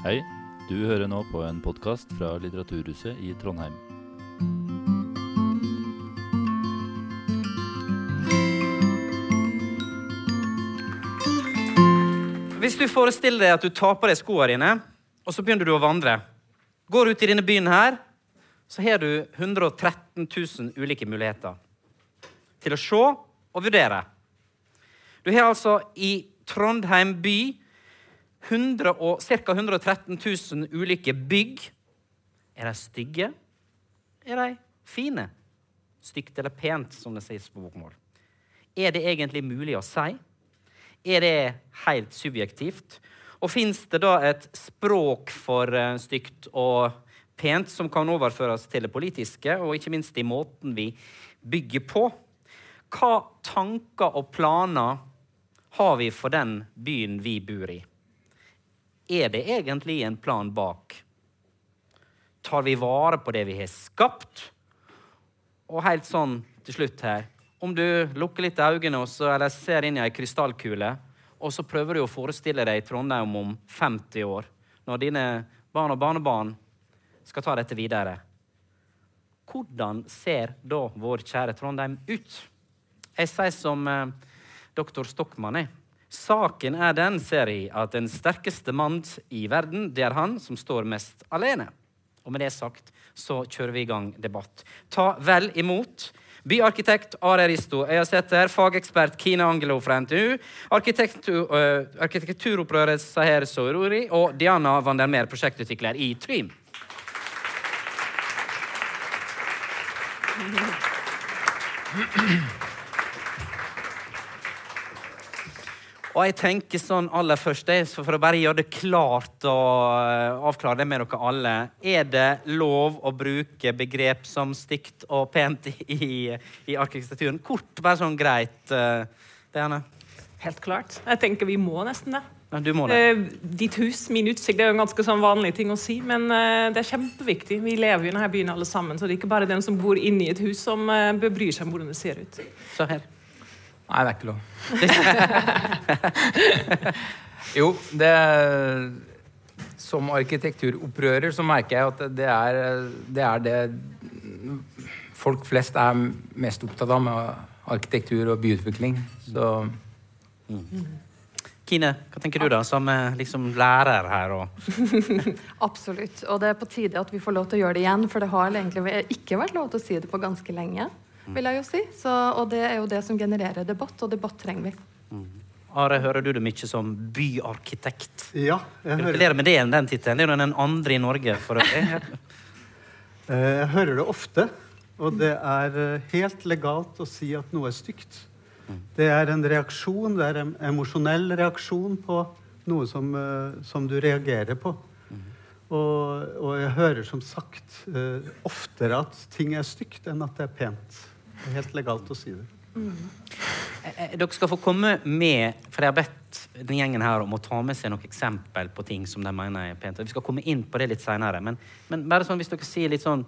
Hei, du hører nå på en podkast fra Litteraturhuset i Trondheim. Hvis du forestiller deg at du tar på deg skoene dine, og så begynner du å vandre. Går ut i denne byen her, så har du 113 000 ulike muligheter til å se og vurdere. Du har altså i Trondheim by 100 og, ca. 113 000 ulike bygg. Er de stygge? Er de fine? Stygt eller pent, som det sies på bokmål. Er det egentlig mulig å si? Er det helt subjektivt? Og fins det da et språk for uh, stygt og pent som kan overføres til det politiske, og ikke minst i måten vi bygger på? Hva tanker og planer har vi for den byen vi bor i? Er det egentlig en plan bak? Tar vi vare på det vi har skapt? Og helt sånn til slutt her Om du lukker litt øynene også, eller ser inn i ei krystallkule, og så prøver du å forestille deg Trondheim om 50 år, når dine barn og barnebarn skal ta dette videre. Hvordan ser da vår kjære Trondheim ut? Jeg sier som eh, doktor Stockmann. Jeg. Saken er den, ser jeg, at den sterkeste mann i verden, det er han som står mest alene. Og med det sagt så kjører vi i gang debatt. Ta vel imot byarkitekt Are Risto Øyasæter, fagekspert Kine Angelo fra NTU, arkitektur, uh, arkitekturopprørets Saher Soruri og Diana van der Meer, prosjektutvikler i Trym. Og jeg tenker sånn aller først, For å bare gjøre det klart og avklare det med dere alle Er det lov å bruke begrep som stygt og pent i, i arkitekturen? Kort, bare sånn greit. Diana? Helt klart. Jeg tenker vi må nesten det. Ja, du må det. Eh, ditt hus, min utsikt, det er jo en ganske sånn vanlig ting å si, men eh, det er kjempeviktig. Vi lever jo i denne byen alle sammen, så det er ikke bare den som bor inne i et hus, som eh, bør bry seg om hvordan det ser ut. Så her. Nei, det er ikke lov. jo, det Som arkitekturopprører så merker jeg at det er, det er det folk flest er mest opptatt av med arkitektur og byutvikling. Så mm. Kine, hva tenker du da, som liksom lærer her? Absolutt. Og det er på tide at vi får lov til å gjøre det igjen, for det har egentlig ikke vært lov til å si det på ganske lenge. Vil jeg jo si. Så, og det er jo det som genererer debatt, og debatt trenger vi. Mm. Are, hører du det mye som byarkitekt? Ja, jeg hører Gratulerer med det, den tittelen. Det er jo den andre i Norge. for øvrig. Jeg hører det ofte, og det er helt legalt å si at noe er stygt. Det er en reaksjon, det er en emosjonell reaksjon på noe som, uh, som du reagerer på. Mm. Og, og, jeg hører som sagt uh, oftere at ting er stygt, enn at det er pent. Det er helt legalt å si det. Mm. Dere skal få komme med, for jeg har bedt den gjengen her om å ta med seg noen eksempel på ting som de mener er pent. Vi skal komme inn på det litt seinere. Men, men, bare sånn, hvis dere sier litt sånn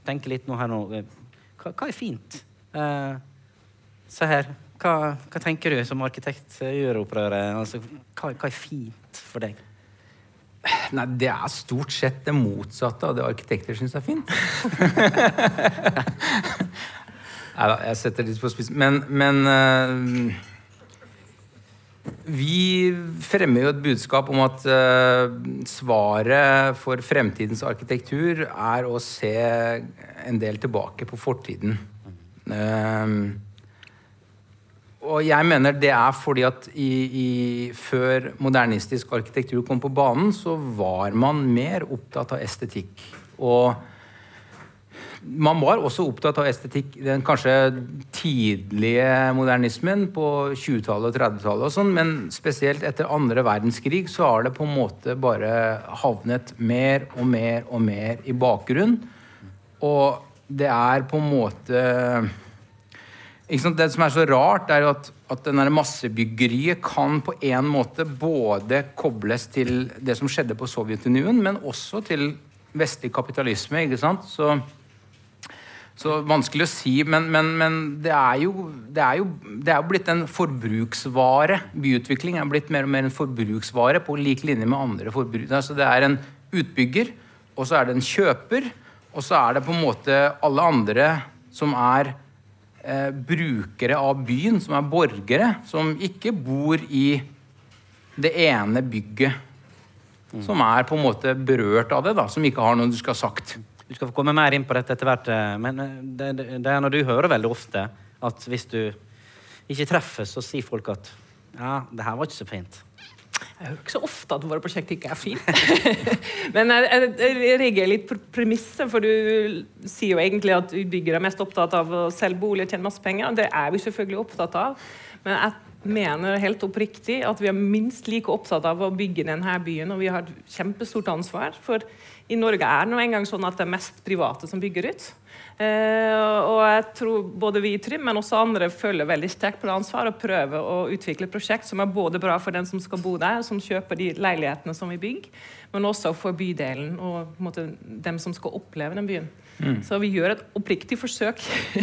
Tenker litt nå her nå Hva, hva er fint? Eh, Se her. Hva, hva, tenker du som arkitekt gjør opprøret? Altså, hva, hva, er fint for deg? Nei, Det er stort sett det motsatte av det arkitekter syns er fint. Nei da, jeg setter litt på spissen. Men, men uh, vi fremmer jo et budskap om at uh, svaret for fremtidens arkitektur er å se en del tilbake på fortiden. Uh, og jeg mener det er fordi at i, i, før modernistisk arkitektur kom på banen, så var man mer opptatt av estetikk. Og man var også opptatt av estetikk den kanskje tidlige modernismen på 20-tallet og 30-tallet, og sånn, men spesielt etter andre verdenskrig så har det på en måte bare havnet mer og mer og mer i bakgrunn. Og det er på en måte det som er så rart, er jo at, at denne massebyggeriet kan på en måte både kobles til det som skjedde på Sovjetunionen, men også til vestlig kapitalisme. ikke sant? Så, Så vanskelig å si, men, men, men det, er jo, det, er jo, det er jo blitt en forbruksvare. Byutvikling er blitt mer og mer en forbruksvare på lik linje med andre forbruk. Altså det er en utbygger, og så er det en kjøper, og så er det på en måte alle andre som er eh, brukere av byen, som er borgere, som ikke bor i det ene bygget. Som er på en måte berørt av det, da, som ikke har noe du skal ha sagt. Du skal få komme mer inn på dette etter hvert, eh, men eh, det, det, er når du hører veldig ofte at hvis du ikke treffer, så sier folk at ja, det her var ikke så fint. Jeg hører ikke så ofte at våre prosjekter ikke er fine. Men jeg, reagerer litt på premisset, for du sier jo egentlig at utbyggere er mest opptatt av å selge bolig og tjene masse penger. Det er vi selvfølgelig opptatt av. Men jeg mener helt oppriktig at vi er minst like opptatt av å bygge denne byen, og vi har et kjempestort ansvar. For i Norge er det nå engang sånn at det er mest private som bygger ut. Eh, og jeg tror både vi i Trym, men også andre føler veldig sterkt på det ansvaret og prøver å utvikle et prosjekt som er både bra for den som skal bo der, som kjøper de leilighetene som vi bygger, men også for bydelen og måte, dem som skal oppleve den byen. Mm. Så vi gjør et oppriktig forsøk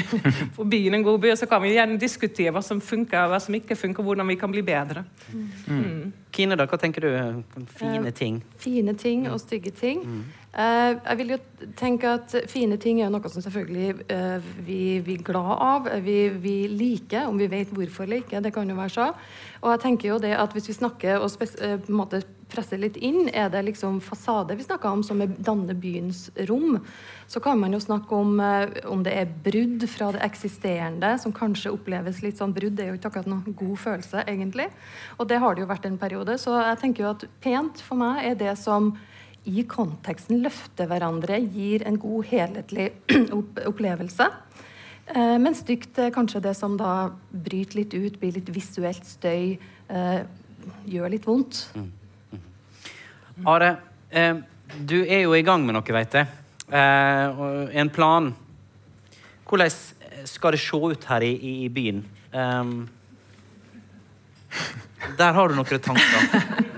for begynne en god by. Og så kan vi gjerne diskutere hva som funker, hva som ikke funker, hvordan vi kan bli bedre. Mm. Mm. Kine, da, hva tenker du? Fine ting? Uh, fine ting og stygge ting. Mm. Uh, jeg vil jo tenke at Fine ting er noe som selvfølgelig uh, vi, vi, er glad av. Vi, vi, liker, om vi vet hvorfor eller ikke. Det kan jo være så. Og jeg tenker jo det at Hvis vi snakker og på en måte presser litt inn, er det liksom fasade vi snakker om, som danner byens rom. Så kan man jo snakke om om det er brudd fra det eksisterende, som kanskje oppleves litt sånn brudd. Det er jo ikke akkurat noen god følelse, egentlig. Og det har det jo vært en periode. Så jeg tenker jo at pent for meg er det som i konteksten løfter hverandre, gir en god, helhetlig opplevelse. Eh, men stygt er kanskje det som da bryter litt ut, blir litt visuelt støy, eh, gjør litt vondt. Mm. Are, eh, du er jo i gang med noe, vet jeg. Eh, en plan. Hvordan skal det se ut her i, i, i byen? Um, der har du noen tanker.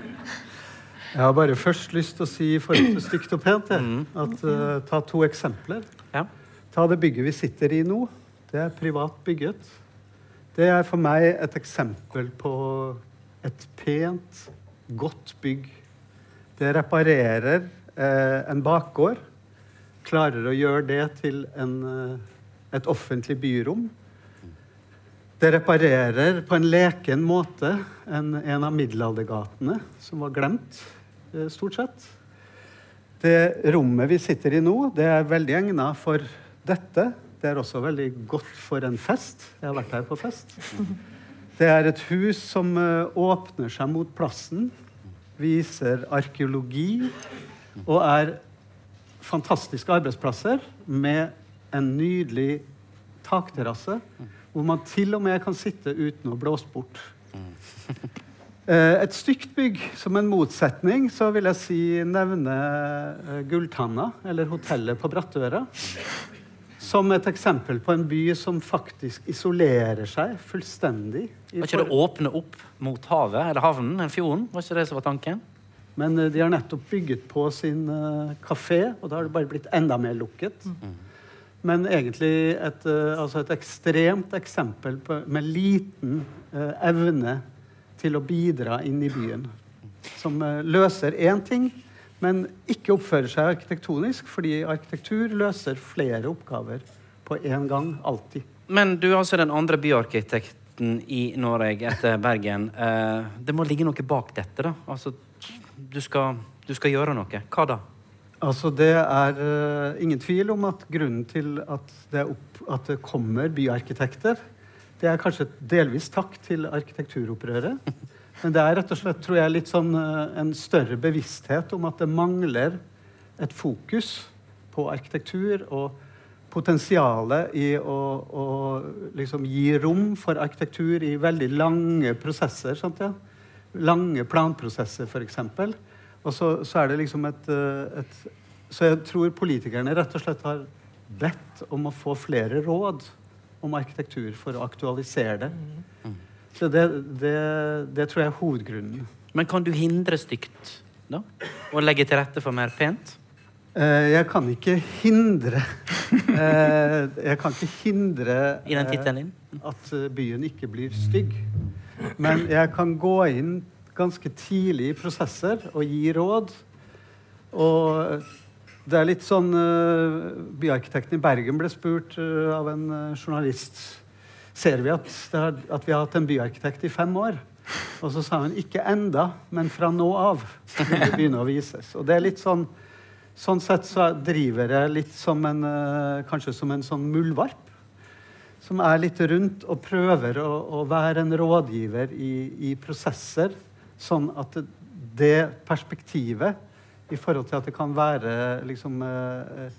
Jeg har bare først lyst til å si i forhold til stygt og pent mm. at uh, ta to eksempler. Ja. Ta det bygget vi sitter i nå. Det er privat bygget. Det er for meg et eksempel på et pent, godt bygg. Det reparerer eh, en bakgård. Klarer å gjøre det til en, eh, et offentlig byrom. Det reparerer på en leken måte en, en av middelaldergatene som var glemt. Eh, stort sett. Det rommet vi sitter i nå, det er veldig egnet for dette. Det er også veldig godt for en fest. Jeg har vært her på fest. Det er et hus som eh, åpner seg mot plassen, viser arkeologi og er fantastiske arbeidsplasser med en nydelig takterrasse, hvor man til og med kan sitte uten å blåse bort. Eh, et stygt bygg som en motsetning så vil jeg si nevne eh, Gulltanna, eller hotellet på Brattøra. Som et eksempel på en by som faktisk isolerer seg fullstendig. Var ikke det åpne opp mot havet, eller havnen, eller fjorden? Var ikke det som var tanken? Men uh, de har nettopp bygget på sin uh, kafé, og da har det bare blitt enda mer lukket. Mm. Men egentlig et, uh, altså et ekstremt eksempel på, med liten evne til å bidra inn i byen. Som løser én ting, men ikke oppfører seg arkitektonisk, fordi arkitektur løser flere oppgaver på én gang. Alltid. Men du er altså den andre byarkitekten i Norge etter Bergen. Uh, det må ligge noe bak dette, da? Altså, du skal, du skal gjøre noe. Hva da? Altså, det er uh, ingen tvil om at grunnen til at det, opp, at det kommer byarkitekter, det er kanskje delvis takk til arkitekturopprøret. Men det er rett og slett tror jeg, litt sånn eh, en større bevissthet om at det mangler et fokus på arkitektur og potensialet i å, å liksom gi rom for arkitektur i veldig lange prosesser. Sant, ja? Lange planprosesser, f.eks. Og så, så, er det liksom et, eh, et Så jeg tror politikerne rett og slett har bedt om å få flere råd om arkitektur for å aktualisere det. Mm. Så det, det, det, tror jeg er hovedgrunnen. Men kan du hindre stygt, da? Og legge til rette for mer pent? Eh, jeg kan ikke hindre eh, Jeg kan ikke hindre I den eh, tittelen din? at eh, byen ikke blir stygg. Men jeg kan gå inn ganske tidlig i prosesser og gi råd. Og det er litt sånn uh, Byarkitekten i Bergen ble spurt uh, av en uh, journalist Ser vi at, har, at vi har hatt en byarkitekt i fem år? Og så sa hun ikke enda, men fra nå av vil det begynne å vises. Og det er litt sånn Sånn sett så driver jeg litt som en eh, Kanskje som en sånn muldvarp som er litt rundt og prøver å, å være en rådgiver i, i prosesser, sånn at det, det perspektivet i forhold til at det kan være liksom, eh, eh,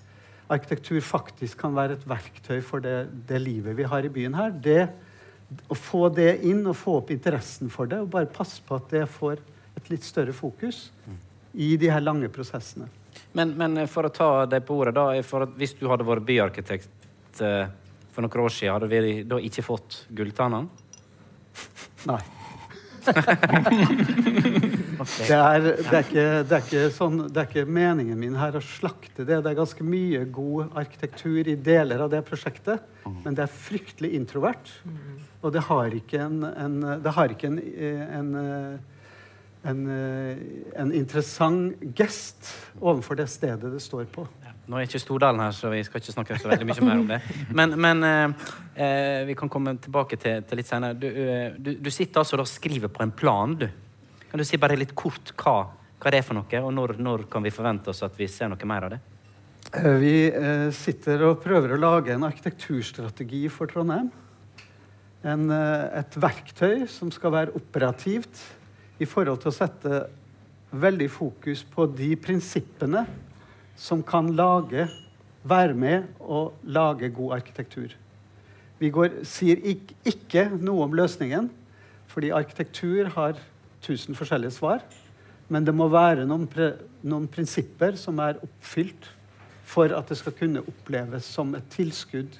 Arkitektur faktisk kan være et verktøy for det, det livet vi har i byen her. Det, å få det inn og få opp interessen for det, og bare passe på at det får et litt større fokus i de her lange prosessene. Men, men for å ta deg på ordet, da, for at hvis du hadde vært byarkitekt eh, for noen år siden, hadde vi da ikke fått gulltannene? Nei. Det er, det, er ikke, det, er ikke sånn, det er ikke meningen min her å slakte det. Det er ganske mye god arkitektur i deler av det prosjektet, men det er fryktelig introvert. Og det har ikke en, en, det har ikke en, en, en, en interessant gest overfor det stedet det står på. Nå er ikke Stordalen her, så vi skal ikke snakke så veldig mye mer om det. Men, men eh, eh, vi kan komme tilbake til, til litt senere. Du, eh, du, du sitter altså og skriver på en plan, du. Kan du si bare litt kort hva, hva det er for noe, og når, når kan vi forvente oss at vi ser noe mer av det? Eh, Vi eh, sitter og prøver å lage en arkitekturstrategi for Trondheim. En, eh, et verktøy som skal være operativt i forhold til å sette veldig fokus på de prinsippene som kan lage, være med og lage god arkitektur. Vi går, sier ikke, ikke noe om løsningen, fordi arkitektur har tusen forskjellige svar. Men det må være noen, pre, noen prinsipper som er oppfylt for at det skal kunne oppleves som et tilskudd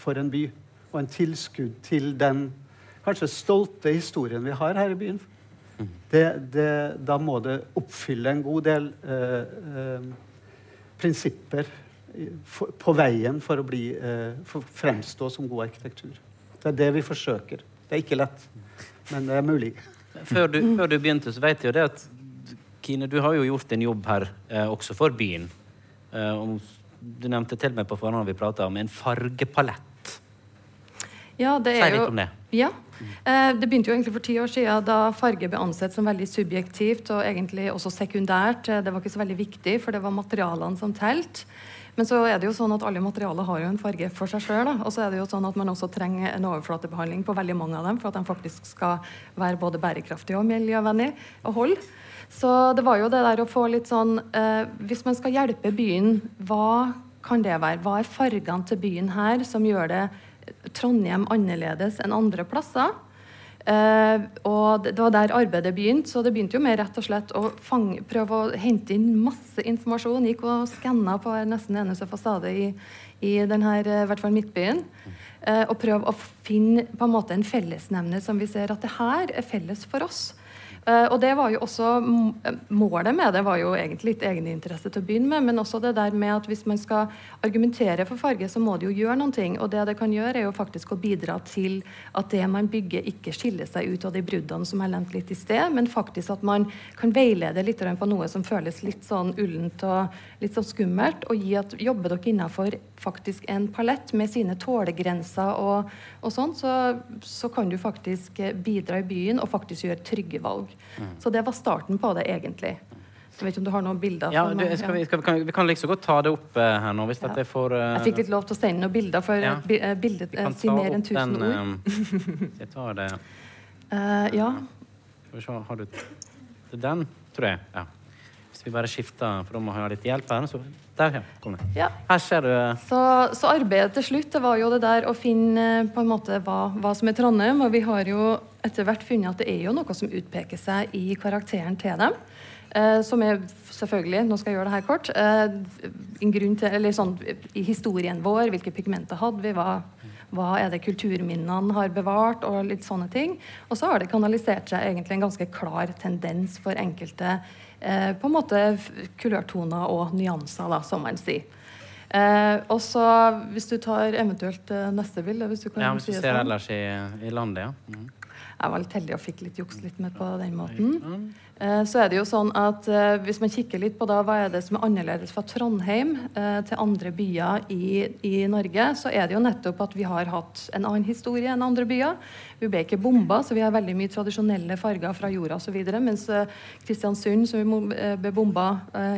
for en by. Og en tilskudd til den kanskje stolte historien vi har her i byen. Det, det, da må det oppfylle en god del eh, eh, prinsipper for, på veien for å bli, eh, for fremstå som god arkitektur. Det er det vi forsøker. Det er ikke lett, men det er mulig. Før du, før du begynte, så vet jeg jo det at Kine, du har jo gjort en jobb her eh, også for byen. Eh, om, du nevnte til meg på forhånd vi prata om en fargepalett. Ja, det er litt jo, om det. Ja. Eh, det begynte jo egentlig for ti år siden, da farge ble ansett som veldig subjektivt og egentlig også sekundært. Eh, Det var ikke så veldig viktig, for det var materialene som telte. Men så er det jo sånn at alle materialer har jo en farge for seg sjøl. Og så er det jo sånn at man også trenger en overflatebehandling på veldig mange av dem for at de faktisk skal være både bærekraftige og miljøvennlige å holde. Så det var jo det der å få litt sånn eh, Hvis man skal hjelpe byen, hva kan det være? Hva er fargene til byen her som gjør det Trondheim annerledes enn andre plasser? Uh, og det var der arbeidet begynte, så det begynte jo med rett og slett å fange, prøve å hente inn masse informasjon. Gikk og skanna på nesten eneste fasade i, i denne, i hvert fall midtbyen. Uh, og prøve å finne på en måte en fellesnevner som vi ser at det her er felles for oss. Eh, og det var jo også Målet med det var jo egentlig litt egeninteresse til å begynne med, men også det der med at hvis man skal argumentere for farge, så må det jo gjøre noen ting. Og det det kan gjøre, er jo faktisk å bidra til at det man bygger, ikke skiller seg ut av de bruddene som jeg nevnte litt i sted, men faktisk at man kan veilede litt på noe som føles litt sånn ullent og litt sånn skummelt, og gi at jobber dere innenfor faktisk en palett med sine tålegrenser og, og sånn, så, så kan du faktisk bidra i byen og faktisk gjøre trygge valg. Så det var starten på det, egentlig. Jeg vet ikke om du har noen bilder? Ja, du, skal vi, skal, kan, vi kan liksom godt ta det opp uh, her nå, hvis Ja. jeg får Uh, Jeg fikk litt lov til å sende noen bilder, for Ja. eh, bildet vi eh, kan sier mer enn opp 1000 den, ord. jeg tar det ja. Skal vi se, har du den, tror jeg. Ja. Hvis vi bare skifter, for da må jeg ha litt hjelp her. Så der, ja. Ja. Her ser du eh, Så, så arbeidet til slutt det var jo det der å finne eh, på en måte hva, hva som er Trondheim. Og vi har jo etter hvert funnet at det er jo noe som utpeker seg i karakteren til dem. Eh, som er selvfølgelig, nå skal jeg gjøre det her kort, eh, en grunn til, eller sånn, i historien vår, hvilke pigmenter hadde vi, hva, Hva er det kulturminnene har bevart, og litt sånne ting. Og så har det kanalisert seg egentlig en ganske klar tendens for enkelte eh, på en måte kulørtoner og nyanser, da, som man sier. Eh, og så, hvis du tar eventuelt eh, neste bilde hvis du kan Ja, hvis si du det ser sånn. ellers i, i landet, ja. Mm. Jeg var litt heldig og fikk litt juks litt med på den måten. Eh, Så er det jo sånn at eh, Hvis man kikker litt på da, hva er det som er annerledes fra Trondheim eh, til andre byer i, i Norge, så er det jo nettopp at vi har hatt en annen historie enn andre byer. Vi ble ikke bomba, så vi har veldig mye tradisjonelle farger fra jorda osv. Mens Kristiansund, som ble bomba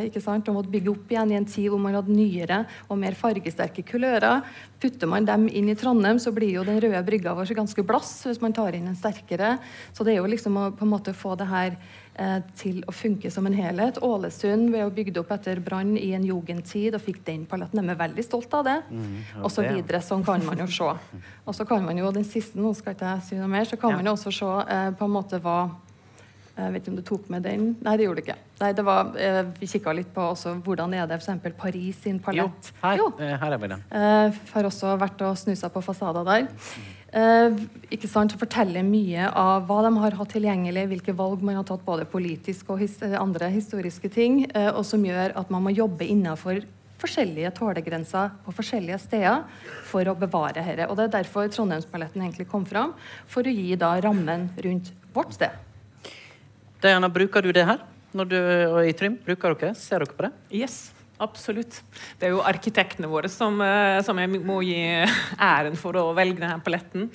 ikke sant, og måtte bygge opp igjen i en tid hvor man hadde nyere og mer fargesterke kulører. Putter man dem inn i Trondheim, så blir jo den røde brygga vår ganske blass hvis man tar inn en sterkere. Så det er jo liksom å på en måte få det her til å funke som en helhet. Ålesund ble jo bygd opp etter brann i en jugendtid og fikk den paletten. De er veldig stolt av det. ja, og så videre. Sånn kan man jo se. Og så kan man jo den siste, nå skal ikke jeg si noe mer, så kan Ja. man jo også se eh, på en måte hva jeg vet ikke om du tok med den? Nei, det gjorde du ikke. Nei, det var, eh, vi kikka litt på også hvordan er det f.eks. Paris sin Jo, palett. her, Jo. eh, her er vi den. Eh, har også vært og snusa på fasader der. Eh, ikke sant, Forteller mye av hva de har hatt tilgjengelig, hvilke valg man har tatt både politisk og his andre historiske ting, eh, og som gjør at man må jobbe innenfor forskjellige tålegrenser på forskjellige steder for å bevare dette. Og Det er derfor Trondheimsballetten egentlig kom fram, for å gi da rammen rundt vårt sted. Diana, bruker du det her? Når du, og i Trym, bruker dere? Ser dere på det? Yes, absolutt. Det er jo arkitektene våre som, eh, som jeg må gi æren for å velge denne paletten.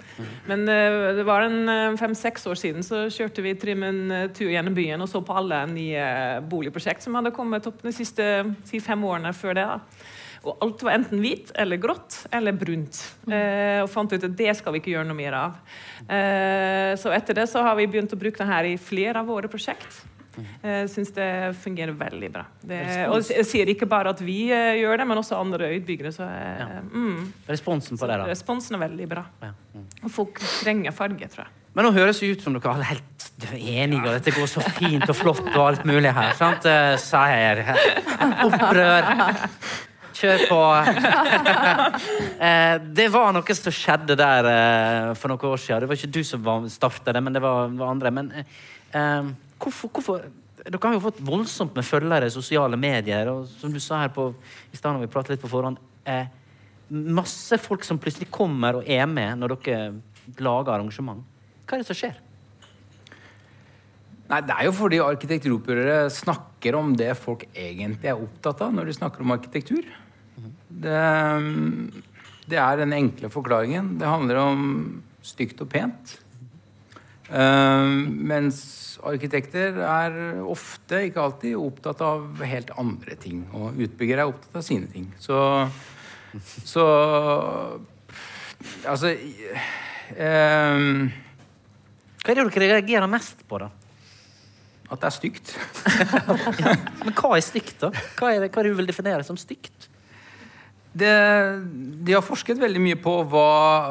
Men eh, det var en eh, fem-seks år siden så kjørte vi Trym en tur gjennom byen og så på alle nye boligprosjekt som hadde kommet opp de siste si, fem årene før det. da. Og alt var enten hvit eller grått eller brunt. Eh, og fant ut at det skal vi ikke gjøre noe mer av. Eh, så etter det så har vi begynt å bruke det her i flere av våre prosjekt. Jeg syns det fungerer veldig bra. Det, og jeg sier ikke bare at vi eh, gjør det, men også andre utbyggere. Så, eh, Ja. mm, Responsen på det, da? responsen er veldig bra. Ja. Mm. Og folk trenger farge, tror jeg. Men nå høres det ut som dere er helt enige, og dette går så fint og flott og alt mulig her. sant? Eh, Seier. Opprør. Kjør på. Eh, det var noe som skjedde der eh, for noen år siden. Det var ikke du som starta det, men det var, andre. Men eh, eh, hvorfor, hvorfor Dere har jo fått voldsomt med følgere i sosiale medier, og som du sa her på, i stad når vi pratet litt på forhånd eh, Masse folk som plutselig kommer og er med når dere lager arrangement. Hva er det som skjer? Nei, Det er jo fordi arkitekturopprørere snakker om det folk egentlig er opptatt av når de snakker om arkitektur. Det, det er den enkle forklaringen. Det handler om stygt og pent. Uh, mens arkitekter er ofte, ikke alltid, opptatt av helt andre ting. Og utbyggere er opptatt av sine ting. Så, så Altså um, Hva er det dere reagerer mest på, da? At det er stygt. Men hva er stygt, da? Hva er det, hva er det du vil definere som stygt? Det, de har forsket veldig mye på hva,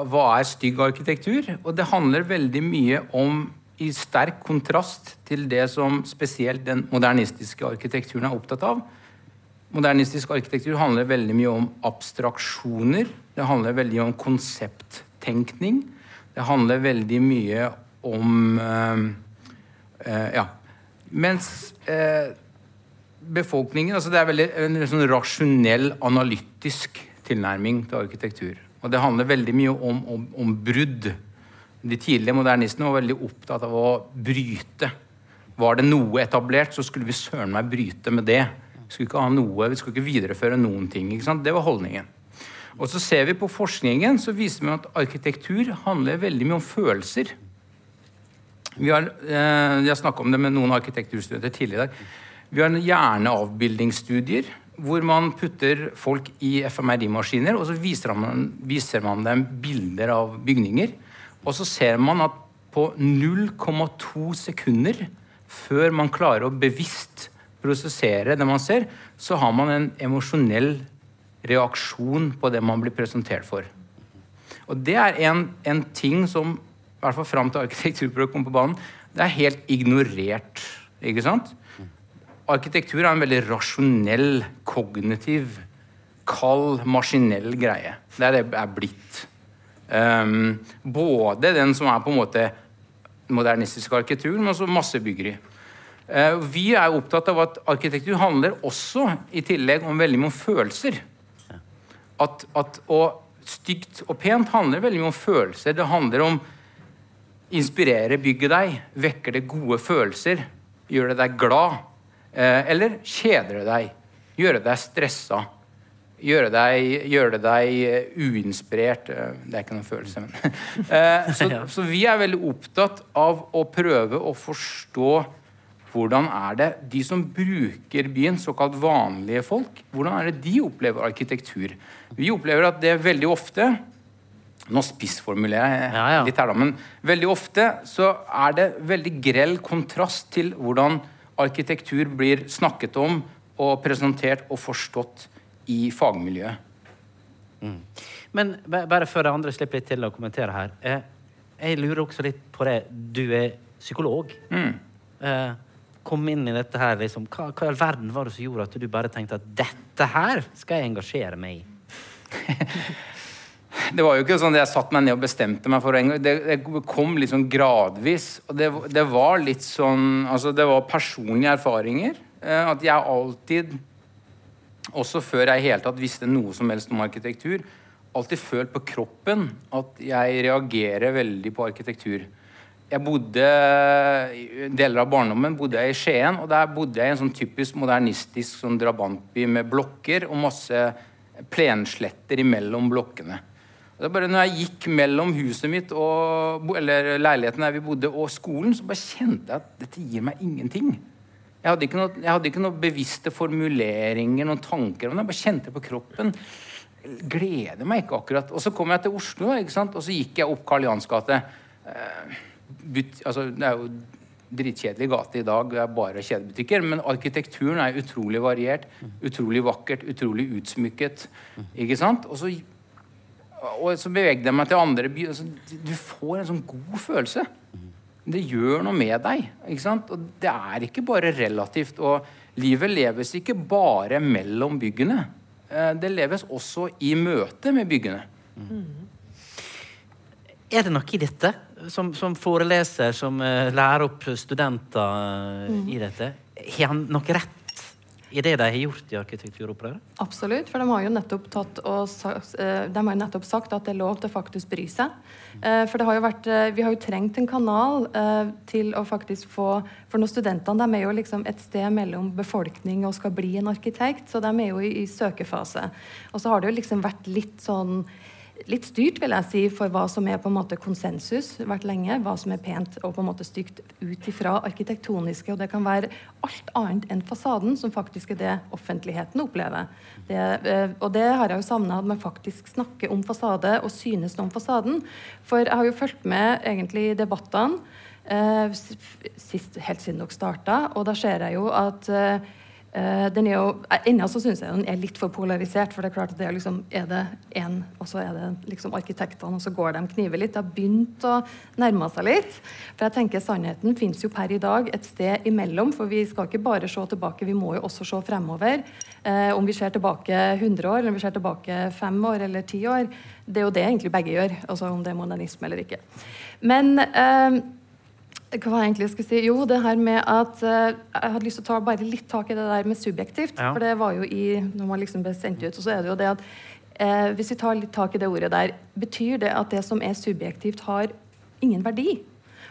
hva er stygg arkitektur. Og det handler veldig mye om, i sterk kontrast til det som spesielt den modernistiske arkitekturen er opptatt av. Modernistisk arkitektur handler veldig mye om abstraksjoner. Det handler veldig om konsepttenkning. Det handler veldig mye om eh, eh, Ja. Mens eh, befolkningen altså Det er veldig en sånn rasjonell, analytisk tilnærming til arkitektur. Og det handler veldig mye om, om, om brudd. De tidlige modernistene var veldig opptatt av å bryte. Var det noe etablert, så skulle vi søren meg bryte med det. Vi skulle ikke ha noe, vi skulle ikke videreføre noen ting. Det var holdningen. Og så ser vi på forskningen, så viser vi at arkitektur handler veldig mye om følelser. Vi har, eh, jeg snakka om det med noen arkitekturstudenter tidligere i dag. Vi har hjerneavbildingsstudier hvor man putter folk i fMRI-maskiner, og så viser man, viser man dem bilder av bygninger. Og så ser man at på 0,2 sekunder før man klarer å bevisst prosessere det man ser, så har man en emosjonell reaksjon på det man blir presentert for. Og det er en, en ting som i hvert fall fram til arkitekturprøve kom på banen, det er helt ignorert. ikke sant? Arkitektur er en veldig rasjonell, kognitiv, kald, maskinell greie. Det er det er blitt. Um, både den som er på en måte modernistisk arkitektur, men også massebyggeri. Uh, vi er opptatt av at arkitektur handler også i tillegg om veldig mye om følelser. At, at, og stygt og pent handler veldig mye om følelser. Det handler om inspirere bygget deg, vekker det gode følelser, gjør det deg glad. Uh, eller kjeder det deg, gjør det deg stressa. Gjøre deg, gjøre deg eh, uinspirert eh, Det er ikke noen følelse, men eh, så, så, vi er veldig opptatt av å prøve å forstå hvordan er det de som bruker byen, såkalt vanlige folk, hvordan er det de opplever arkitektur? Vi opplever at det veldig ofte Nå spissformulerer jeg ja, ja. litt her, da, men veldig ofte så er det veldig grell kontrast til hvordan arkitektur blir snakket om og presentert og forstått i fagmiljøet. Mm. Men bare før de andre slipper litt til å kommentere her. Eh, jeg lurer også litt på det. Du er psykolog. Mm. Eh, kom inn i dette her, liksom. hva, hva i all verden var det som gjorde at du bare tenkte at dette her skal jeg engasjere meg i? det var jo ikke sånn at jeg satte meg ned og bestemte meg for. Det, det kom sånn gradvis. Og det, det, var litt sånn Altså, det var personlige erfaringer. Eh, at jeg alltid også før jeg i hele tatt visste noe som helst om arkitektur, alltid følt på kroppen at jeg reagerer veldig på arkitektur. Jeg bodde, Deler av barndommen bodde jeg i Skien, og der bodde jeg i en sånn typisk modernistisk sånn drabantby med blokker og masse plensletter imellom blokkene. Det er bare når jeg gikk mellom huset mitt og, eller leiligheten der vi bodde, og skolen, så bare kjente jeg at dette gir meg ingenting. Jeg hadde ikke noe, hadde ikke noe bevisste formuleringer, noen tanker. Men jeg bare kjente på kroppen. Gleder meg ikke akkurat. Og så kom jeg til Oslo, og så gikk jeg opp Karl Johans gate. Eh, altså, det er jo dritkjedelig gate i dag, det er bare kjedebutikker. Men arkitekturen er utrolig variert, utrolig vakkert, utrolig utsmykket. Ikke sant? Og så, og så bevegde jeg meg til andre byer. Du får en sånn god følelse. Det gjør noe med deg. ikke sant? Og det er ikke bare relativt. Og livet leves ikke bare mellom byggene. Eh, det leves også i møte med byggene. Mm. Er det noe i dette? Som, som foreleser, som uh, lærer opp studenter uh, mm. i dette, har han noe rett i det de har gjort i arkitekturopprøret? Absolutt, for de har jo nettopp, og, eh, har nettopp sagt at det er lov til å faktisk bry seg. Eh, for har vært, eh, vi har jo trengt en kanal til å faktisk få For når studentene de er jo liksom et sted mellom befolkning og skal bli en arkitekt, så de er jo i, i søkefase. Og så har det jo liksom vært litt sånn litt styrt, vil jeg si, for hva som er på en måte konsensus vært lenge. Hva som er pent og på en måte stygt ut ifra arkitektoniske. Og det kan være alt annet enn fasaden, som faktisk er det offentligheten opplever. Det, eh, og det har jeg jo savna, at man faktisk snakker om fasade og synes om fasaden. For jeg har jo fulgt med egentlig i debattene eh, helt siden dere starta, og da ser jeg jo at eh, den er jo, Ennå så syns jeg den er litt for polarisert. For det er klart at det er, liksom, er det én, og så er det liksom arkitektene, og så går de kniver litt. Det har begynt å nærme seg litt. For jeg tenker Sannheten fins jo per i dag et sted imellom. For vi skal ikke bare se tilbake, vi må jo også se fremover. Eh, om vi ser tilbake 100 år, eller om vi ser tilbake 5 år eller 10 år. Det er jo det egentlig begge gjør. altså Om det er modernisme eller ikke. Men uh, hva var jeg egentlig skulle si? Jo, det her med at uh, Jeg hadde lyst til å ta bare litt tak i det der med subjektivt. Ja. For det var jo i Når man liksom ble sendt ut, og så er det jo det at uh, Hvis vi tar litt tak i det ordet der, betyr det at det som er subjektivt, har ingen verdi?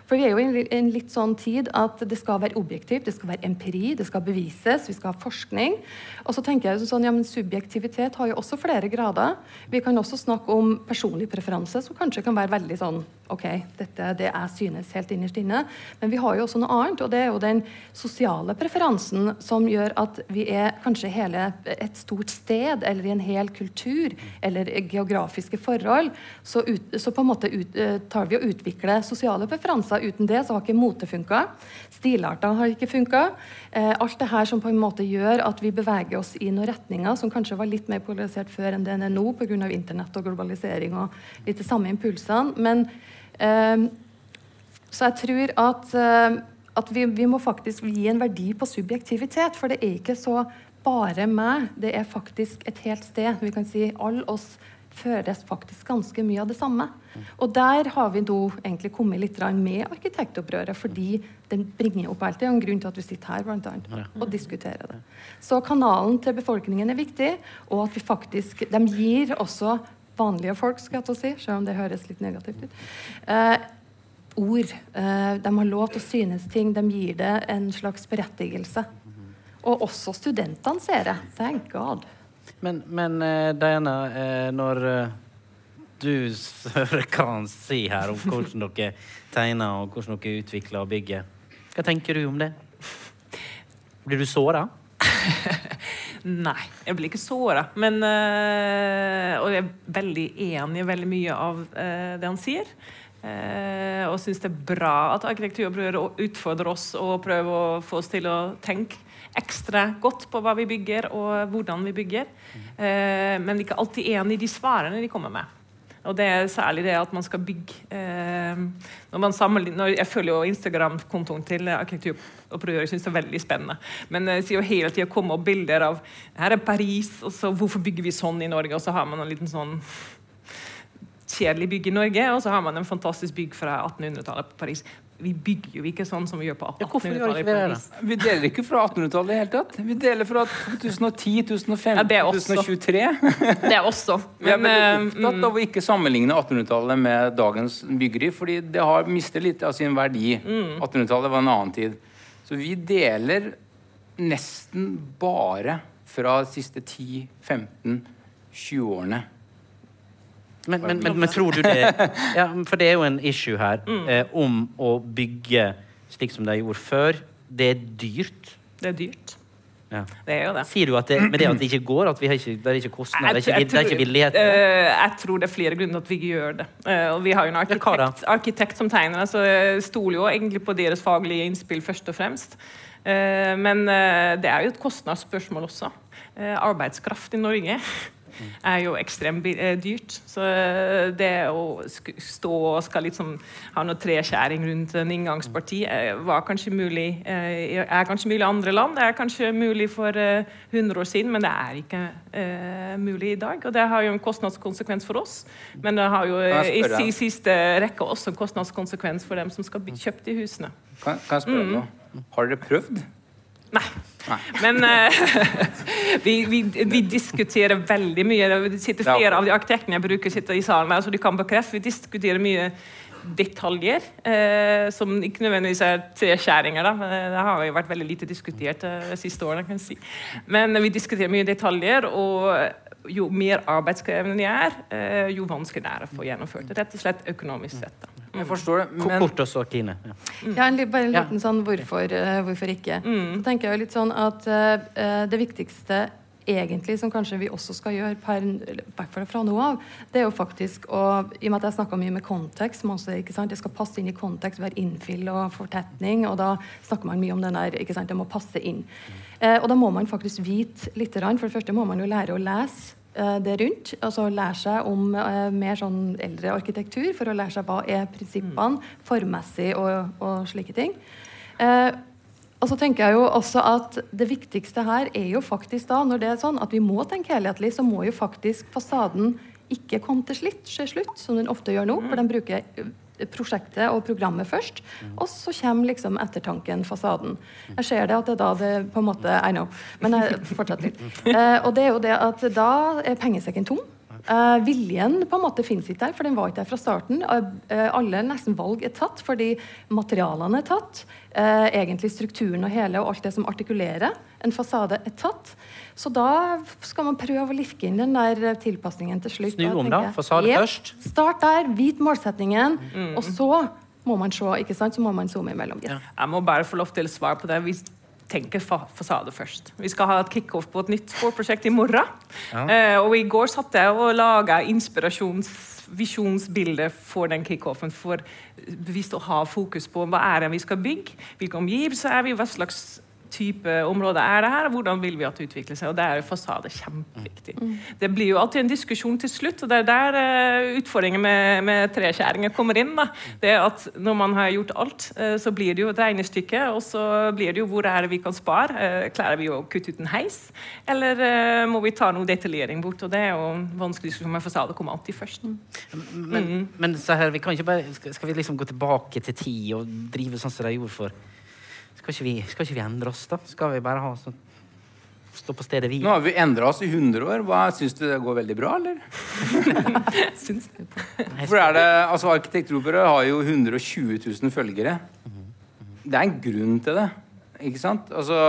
For vi er jo i en litt sånn tid at det skal være objektivt, det skal være empiri, det skal bevises, vi skal ha forskning. Og så tenker jeg sånn, ja, men Subjektivitet har jo også flere grader. Vi kan også snakke om personlig preferanse, som kanskje kan være veldig sånn OK, dette det jeg synes helt innerst inne. Men vi har jo også noe annet, og det er jo den sosiale preferansen som gjør at vi er kanskje hele et stort sted, eller i en hel kultur, eller geografiske forhold. Så, ut, så på en måte ut, eh, tar vi og utvikler sosiale preferanser. Uten det så har ikke mote funka. Stilarter har ikke funka. Eh, alt det her som på en måte gjør at vi beveger oss i noen retninger som kanskje var litt mer polarisert før enn det er nå pga. internett og globalisering og litt de samme impulsene. men så jeg tror at, eh, at vi, vi, må faktisk gi en verdi på subjektivitet. For det er ikke så bare meg. Det er faktisk et helt sted. Vi kan si alle oss føres faktisk ganske mye av det samme. Og der har vi nå egentlig kommet litt med arkitektopprøret, fordi den bringer opp alt. Det er en grunn til at vi sitter her blant annet, og diskuterer det. Så kanalen til befolkningen er viktig, og at vi faktisk De gir også vanlige folk, skal jeg til å si, selv om det høres litt negativt ut. Eh, ord. Eh, de har lov til å synes ting. De gir det en slags berettigelse. Og også studentene, ser det. Thank God. Men, men eh, Diana, eh, når eh, du hører hva han sier her om hvordan dere tegner og hvordan dere utvikler og bygger, hva tenker du om det? Blir du såra? Nei, jeg blir ikke såra. Men eh, Og jeg er veldig enig i veldig mye av eh, det han sier. Eh, og syns det er bra at arkitekturopprøret utfordrer oss og prøver å få oss til å tenke ekstra godt på hva vi bygger og hvordan vi bygger. Eh, men ikke alltid enig i de svarene de kommer med. Og det er særlig det at man skal bygge eh, når man når Jeg følger jo Instagram-kontoen til arkitekturopprøret. Jeg synes det er veldig spennende. Men det sier jo hele tida komme opp bilder av her er Paris, og så hvorfor bygger vi sånn i Norge? Og så har man en liten sånn kjedelig bygg i Norge, og så har man en fantastisk bygg fra 1800-tallet på Paris. Vi bygger jo ikke sånn som vi gjør på Ja, hvorfor gjør 1800-tallet Ja, vi det, deler ikke fra 1800-tallet i det hele tatt. Vi deler fra 2010, 2015, Ja, det er også. 2023. Det er også. Vi er Men, veldig eh, opptatt av å ikke sammenligne 1800-tallet med dagens byggeri, fordi det har mistet litt av sin verdi. 1800-tallet var en annen tid. Så vi deler nesten bare fra de siste 10-15-20 årene. Men, men, men, men tror du det ja, For det er jo en issue her eh, om å bygge slik som de gjorde før. Det er dyrt. det er dyrt. Ja. Det er jo det. Sier du at det, med det at det ikke går, at vi har ikke, det er ikke kostnader, det er ikke, det er ikke villighet? Uh, jeg tror det er flere grunner til at vi ikke gjør det. Uh, og vi har jo en arkitekt, arkitekt som tegner, så jeg stoler jo egentlig på deres faglige innspill først og fremst. Uh, men det er jo et kostnadsspørsmål også. Arbeidskraft i Norge er jo ekstremt eh, dyrt. Så eh, det å stå og skal liksom ha noe treskjæring rundt en inngangsparti eh, var kanskje mulig er kanskje mulig i andre land. Det er kanskje mulig for eh, 100 år siden, men det er ikke mulig i dag. Og det har jo en kostnadskonsekvens for oss, men det har jo i siste rekke også en kostnadskonsekvens for dem som skal bli kjøpt i husene. Kan, kan jeg spørre noe? Har dere prøvd? Nei. Nei. Men eh, vi, vi, vi diskuterer veldig mye. Det sitter Ja. flere av de arkitektene jeg bruker sitter i salen her, så de kan bekrefte. Vi diskuterer mye detaljer, eh, som ikke nødvendigvis er treskjæringer. Da. Det har jo vært veldig lite diskutert eh, de siste årene. kan jeg si. Men vi diskuterer mye detaljer, og jo mer arbeidskrevende de er, eh, jo vanskeligere er det å få gjennomført det. Rett og slett økonomisk sett. Da. Jeg forstår det, men Kort og så, Kine. Ja. Ja, en, bare en liten sånn hvorfor, eh, hvorfor ikke. Så tenker jeg jo litt sånn at uh, det viktigste egentlig som kanskje vi også skal gjøre per, hvert fra nå av, det er jo faktisk å I og med at jeg snakka mye med kontekst, som også, ikke sant, det skal passe inn i kontekst, være innfill og fortetning, og da snakker man mye om den der ikke sant, Det må passe inn. Eh, og da må man faktisk vite litt. For det første må man jo lære å lese det rundt. Altså lære seg om eh, mer sånn eldre arkitektur for å lære seg hva er prinsippene formmessig og, og slike ting. Eh, og så tenker jeg jo også at Det viktigste her er jo faktisk da, når det er sånn at vi må tenke helhetlig, så må jo faktisk fasaden ikke komme til slutt, til slutt som den ofte gjør nå. For den bruker eh, prosjektet og programmet først, og så kommer liksom ettertanken, fasaden. Jeg ser det at det er da det på en måte I know, men jeg fortsetter litt. Eh, og det er jo det at da er pengesekken tom. Eh, viljen på en måte finnes ikke der, for den var ikke der fra starten. Eh, alle nesten valg er tatt fordi materialene er tatt. Eh, egentlig strukturen og hele og alt det som artikulerer en fasade, er tatt. Så da skal man prøve å lirke inn den der tilpasningen til slutt. Snu om, da. jeg, Fasade jep, først. Start der, vit målsetningen, og så må man se, ikke sant? Så må man zoome imellom. Yes. Jeg må bare få lov til å svare på det. Vi tenker fa fasade først. Vi skal ha et kickoff på et nytt sporprosjekt i morgen. Eh, og i går satt jeg og laga inspirasjonsvisjonsbilde for den kickoffen. For bevisst å ha fokus på hva er det vi skal bygge, hvilke omgivelser er vi, hva slags type område er det her, og hvordan vil vi at det utvikler seg. Og der er fasade kjempeviktig. Det blir jo alltid en diskusjon til slutt, og det er der uh, utfordringen med, med treskjæringer kommer inn. da. Det er at Når man har gjort alt, uh, så blir det jo et regnestykke, og så blir det jo hvor er det vi kan spare. Uh, klarer vi å kutte ut en heis, eller må vi ta noe detaljering bort? og Det er jo en vanskelig diskusjon med fasade kommer alltid først. Men, men så her, vi kan ikke bare, skal vi liksom gå tilbake til tid og drive sånn som de gjorde for skal ikke, vi, skal ikke vi endre oss, da? Skal vi bare ha sånn Stå på stedet hvil? Nå har vi endra oss i 100 år. Hva Syns du det går veldig bra, eller? Syns det. For er det, altså Arkitekturopprøret har jo 120 000 følgere. Det er en grunn til det, ikke sant? Altså,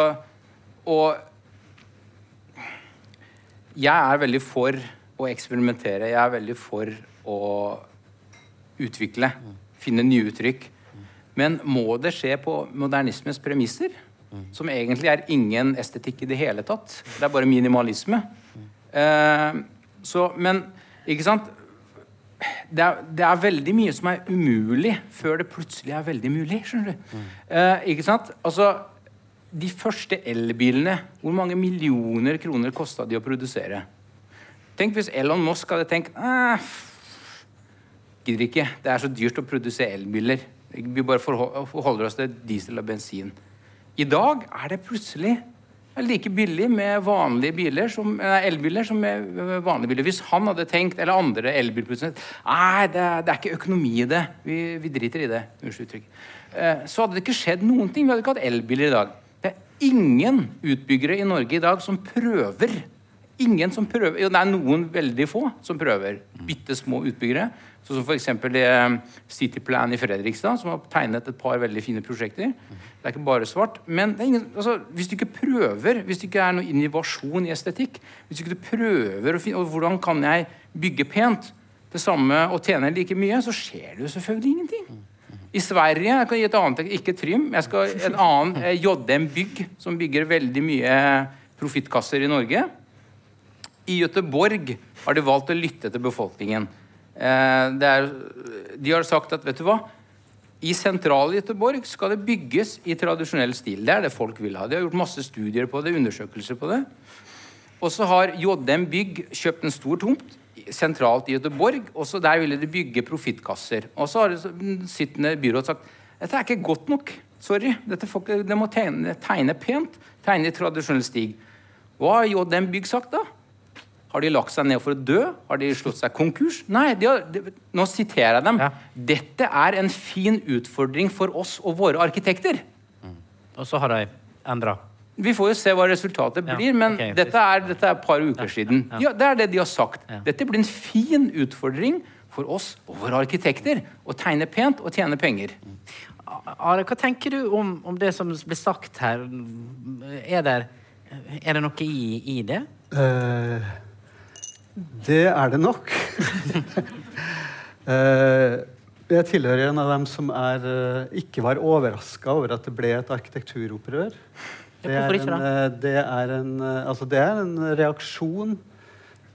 og jeg er veldig for å eksperimentere. Jeg er veldig for å utvikle. Finne nye uttrykk. Men må det skje på modernismens premisser? Som egentlig er ingen estetikk i det hele tatt. Det er bare minimalisme. Eh, så, men ikke sant? Det er, det er, veldig mye som er umulig før det plutselig er veldig mulig. skjønner du? Eh, ikke sant? Altså, De første elbilene, hvor mange millioner kroner kosta de å produsere? Tenk hvis Elon Musk hadde tenkt Gidder ikke. Det er så dyrt å produsere elbiler. Vi bare forholder oss til diesel og bensin. I dag er det plutselig like billig med vanlige biler som, elbiler som med vanlige biler. Hvis han hadde tenkt, eller andre elbilprodusenter Nei, det, det, er ikke økonomi i det. Vi, vi driter i det. Eh, så hadde det ikke skjedd noen ting. Vi hadde ikke hatt elbiler i dag. Det er ingen utbyggere i Norge i dag som prøver. Ingen som prøver. Jo, det er noen veldig få som prøver. Bitte små utbyggere Sånn som f.eks. Eh, Cityplan i Fredrikstad, som har tegnet et par veldig fine prosjekter. Det er ikke bare svart. Men ingen, altså, hvis du ikke prøver, hvis det ikke er noe innovasjon i estetikk Hvis du ikke prøver å finne og Hvordan kan jeg bygge pent det samme og tjene like mye? Så skjer det jo selvfølgelig ingenting. I Sverige jeg kan gi et annet, Ikke Trym. jeg skal En annen eh, JM Bygg, som bygger veldig mye profittkasser i Norge. I Gøteborg har de valgt å lytte til befolkningen. Eh, er, de har sagt at vet du hva, i sentrale Göteborg skal det bygges i tradisjonell stil. Det er det folk vil ha. De har gjort masse studier på det, undersøkelser på det. Og så har JM Bygg kjøpt en stor tomt sentralt i Göteborg. Og så der ville de bygge profittkasser. Og så har det sittende byråd sagt dette er ikke godt nok. Sorry. Dette folk, de må tegne, tegne pent. Tegne i tradisjonell stig. Hva har JM Bygg sagt da? Har de lagt seg ned for å dø? Har de slått seg konkurs? Nei, de har, de, nå siterer jeg dem. Ja. Dette er en fin utfordring for oss og våre arkitekter. Mm. Og så har de endra? Vi får jo se hva resultatet blir, ja, men okay, dette, er, dette, er, et par uker ja, siden. Ja, Det er det de har sagt. Dette blir en fin utfordring for oss og våre arkitekter å tegne pent og tjene penger. Mm. Are, hva tenker du om, om, det som blir sagt her? Er det, er det noe i, i det? Uh, det er det nok. Eh, jeg tilhører en av dem som er, eh, ikke var overraska over at det ble et arkitekturopprør. Det er en, eh, det er en, altså det er en reaksjon,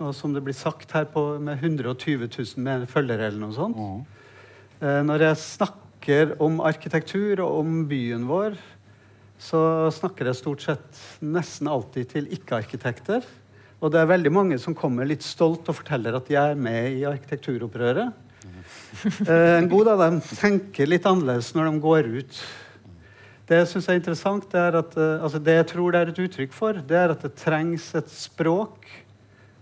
og som det blir sagt her, på, med 120 000 følgere eller noe sånt. Når jeg snakker om arkitektur og om byen vår, så snakker jeg stort sett nesten alltid til ikke-arkitekter. Og det er veldig mange som kommer litt stolt og forteller at de er med i arkitekturopprøret. Eh, en god av dem tenker litt annerledes når de går ut. Det jeg synes er interessant, det, er at, eh, altså det jeg tror det er et uttrykk for, det er at det trengs et språk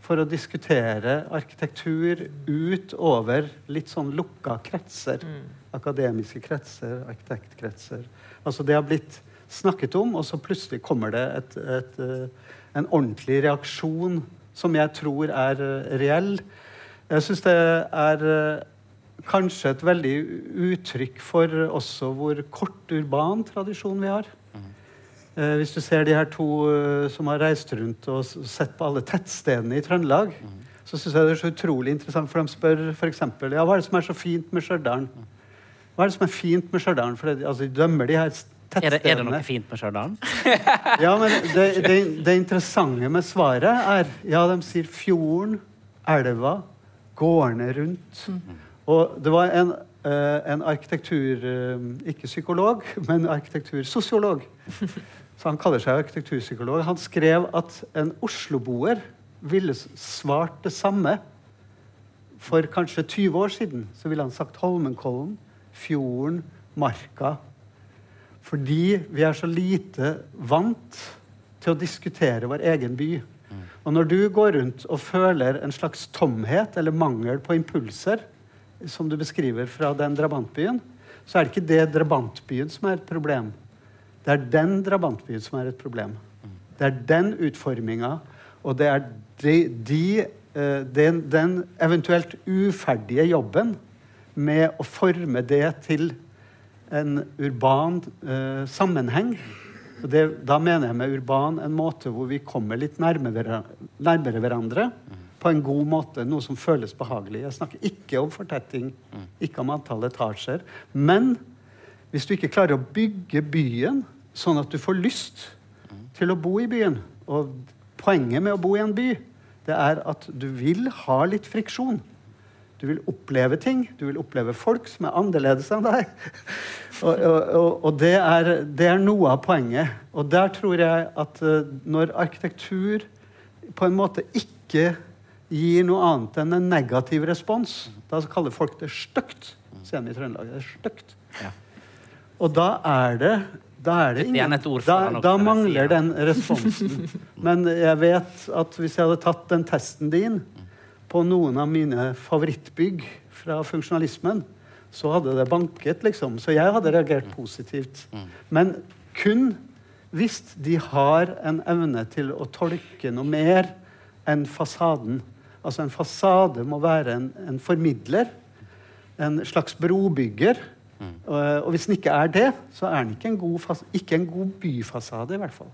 for å diskutere arkitektur utover litt sånn lukka kretser. Mm. Akademiske kretser, arkitektkretser. Altså Det har blitt snakket om, og så plutselig kommer det et, et, et eh, en ordentlig reaksjon som jeg tror er uh, reell. Jeg syns det er uh, kanskje et veldig uttrykk for også hvor kort urban tradisjon vi har. Uh, hvis du ser de her to som har reist rundt og sett på alle tettstedene i Trøndelag, mm. så syns jeg det er så utrolig interessant, for de spør f.eks. Ja, hva er det som er så fint med Stjørdal. Hva er det som er fint med Stjørdal? For det, altså, de dømmer de her er det, er det, noe fint med Stjørdal? ja, men det, det, det, interessante med svaret er Ja, de sier fjorden, elva, gårdene rundt. Mm. Og det var en, uh, en arkitektur... Uh, ikke psykolog, men arkitektursosiolog. så han kaller seg arkitekturpsykolog, han skrev at en osloboer ville svart det samme for kanskje 20 år siden. Så ville han sagt Holmenkollen, fjorden, marka. Fordi vi er så lite vant til å diskutere vår egen by. Og når du går rundt og føler en slags tomhet eller mangel på impulser, som du beskriver fra den drabantbyen, så er det ikke det drabantbyen som er et problem. Det er den drabantbyen som er et problem. Det er den utforminga, og det er de, de, eh, den, den eventuelt uferdige jobben med å forme det til en urban eh, sammenheng. Og det, da mener jeg med urban en måte hvor vi kommer litt nærmere, nærmere hverandre på en god måte. Noe som føles behagelig. Jeg snakker ikke om fortetting, ikke om antall etasjer. Men hvis du ikke klarer å bygge byen sånn at du får lyst til å bo i byen Og poenget med å bo i en by, det er at du vil ha litt friksjon. Du vil oppleve ting. Du vil oppleve folk som er annerledes enn deg. og og, og, det, er, det er noe av poenget. Og der tror jeg at eh, når arkitektur på en måte ikke gir noe annet enn en negativ respons, da kaller folk det stygt. De i Trøndelag. Det er stygt. Ja. Og da er det da er det ingen, da, da mangler den responsen. Men jeg vet at hvis jeg hadde tatt den testen din på noen av mine favorittbygg fra funksjonalismen, så hadde det banket, liksom. Så jeg hadde reagert positivt. Men kun hvis de har en evne til å tolke noe mer enn fasaden. Altså en fasade må være en, en formidler, en slags brobygger. Og, og hvis den ikke er det, så er den ikke en god, ikke en god byfasade, i hvert fall.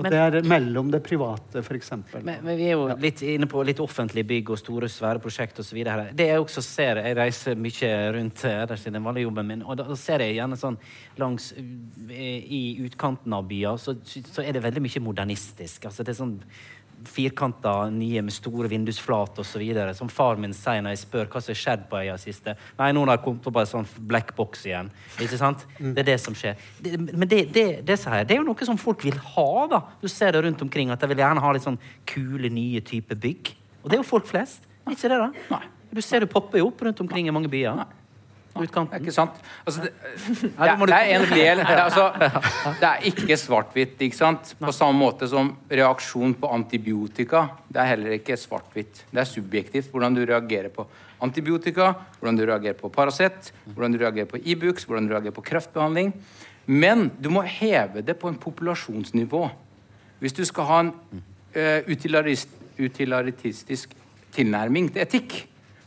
Og Men- det er mellom det private, f.eks. Men, men vi er jo litt inne på litt offentlige bygg og store, svære prosjekter osv. Det jeg også ser, jeg reiser mye rundt eh, ellers i den vanlige jobben min, og da, da ser jeg gjerne sånn langs eh, I utkanten av byer så, så er det veldig mye modernistisk. Altså det er sånn firkanta nye med store vindusflater osv. Som far min sier når jeg spør hva som har skjedd på øya siste. Nei, nå har det kommet opp en sånn black box igjen. Ikke sant? Det er det som skjer. Det, men det, det, det, her, det er jo noe som folk vil ha. da. Du ser det rundt omkring at de vil gjerne ha litt sånn kule, nye type bygg. Og det er jo folk flest. Ikke det, da? Nei. Du ser det popper jo opp rundt omkring i mange byer. Er Utkanten. ikke sant? Altså, det, det, Nei, det er en del det er, altså, det er ikke svart-hvitt. ikke sant? På samme måte som reaksjon på antibiotika. Det er heller ikke svart-hvitt. Det er subjektivt hvordan du reagerer på antibiotika, hvordan du reagerer på Paracet, hvordan du reagerer på Ibux, hvordan du reagerer på kreftbehandling. Men du må heve det på en populasjonsnivå. Hvis du skal ha en uh, utilarist, utilaritistisk tilnærming til etikk,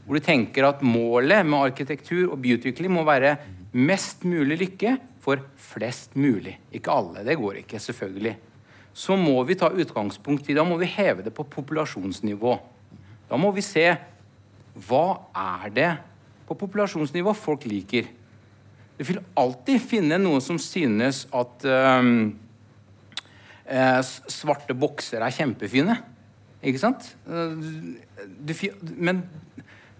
hvor du tenker at målet med arkitektur og byutvikling må være mest mulig lykke for flest mulig. Ikke alle, det går ikke, selvfølgelig. Så må vi ta utgangspunkt i Da må vi heve det på populasjonsnivå. Da må vi se hva er det på populasjonsnivå folk liker. Du vil alltid finne noen som synes at um, svarte bokser er kjempefine. Ikke sant? Eh, Du, men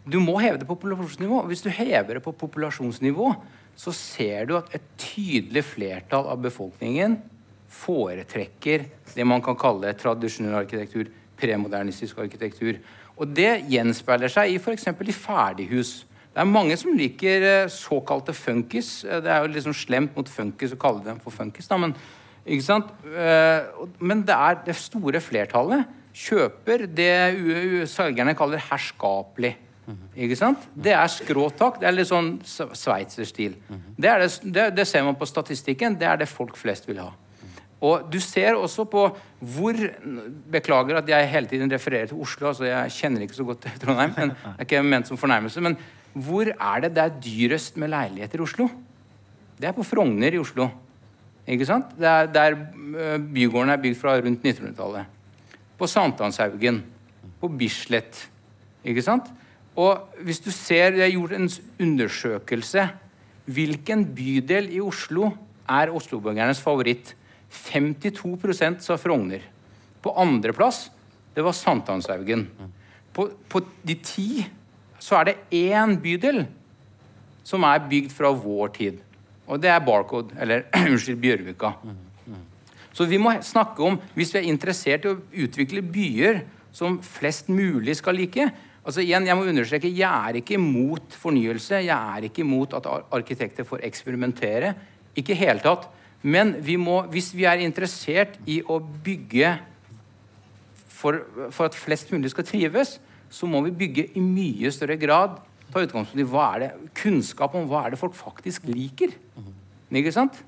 du må heve det på populasjonsnivå. Hvis du hever det på populasjonsnivå, så ser du at et tydelig flertall av befolkningen foretrekker det man kan kalle tradisjonell arkitektur, premodernistisk arkitektur. Og det gjenspeiler seg i f.eks. i ferdighus. Det er mange som liker eh, såkalte funkis. Eh, Det er jo liksom slemt mot funkis å kalle dem for funkis, da, men? Eh, Men det er det store flertallet kjøper det selgerne kaller herskapelig. Ikke sant? Det er skråtak. Det er litt sånn sveitserstil. Det, er det, det, det ser man på statistikken. Det er det folk flest vil ha. Og du ser også på hvor Beklager at jeg hele tiden refererer til Oslo. altså Jeg kjenner ikke så godt til Trondheim. men Det er ikke ment som fornærmelse. Men hvor er det det er dyrest med leiligheter i Oslo? Det er på Frogner i Oslo. Ikke sant? Det er der øh, bygården er bygd fra rundt 1900-tallet. På Sankthanshaugen. På Bislett. Ikke sant? Og hvis du ser Det er gjort en undersøkelse. Hvilken bydel i Oslo er osloborgernes favoritt? 52% sa Frogner. På andreplass det var Sankthanshaugen. På, på de ti så er det én bydel som er bygd fra vår tid. Og det er Barcode, eller unnskyld, Bjørvika. Så vi må snakke om, hvis vi er interessert i å utvikle byer som flest mulig skal like altså igjen, Jeg må understreke, jeg er ikke imot fornyelse. Jeg er ikke imot at arkitekter får eksperimentere. Ikke i hele tatt. Men vi må, hvis vi er interessert i å bygge for, for at flest mulig skal trives, så må vi bygge i mye større grad ta utgangspunkt i hva er det, kunnskap om hva er det folk faktisk liker. Ikke sant?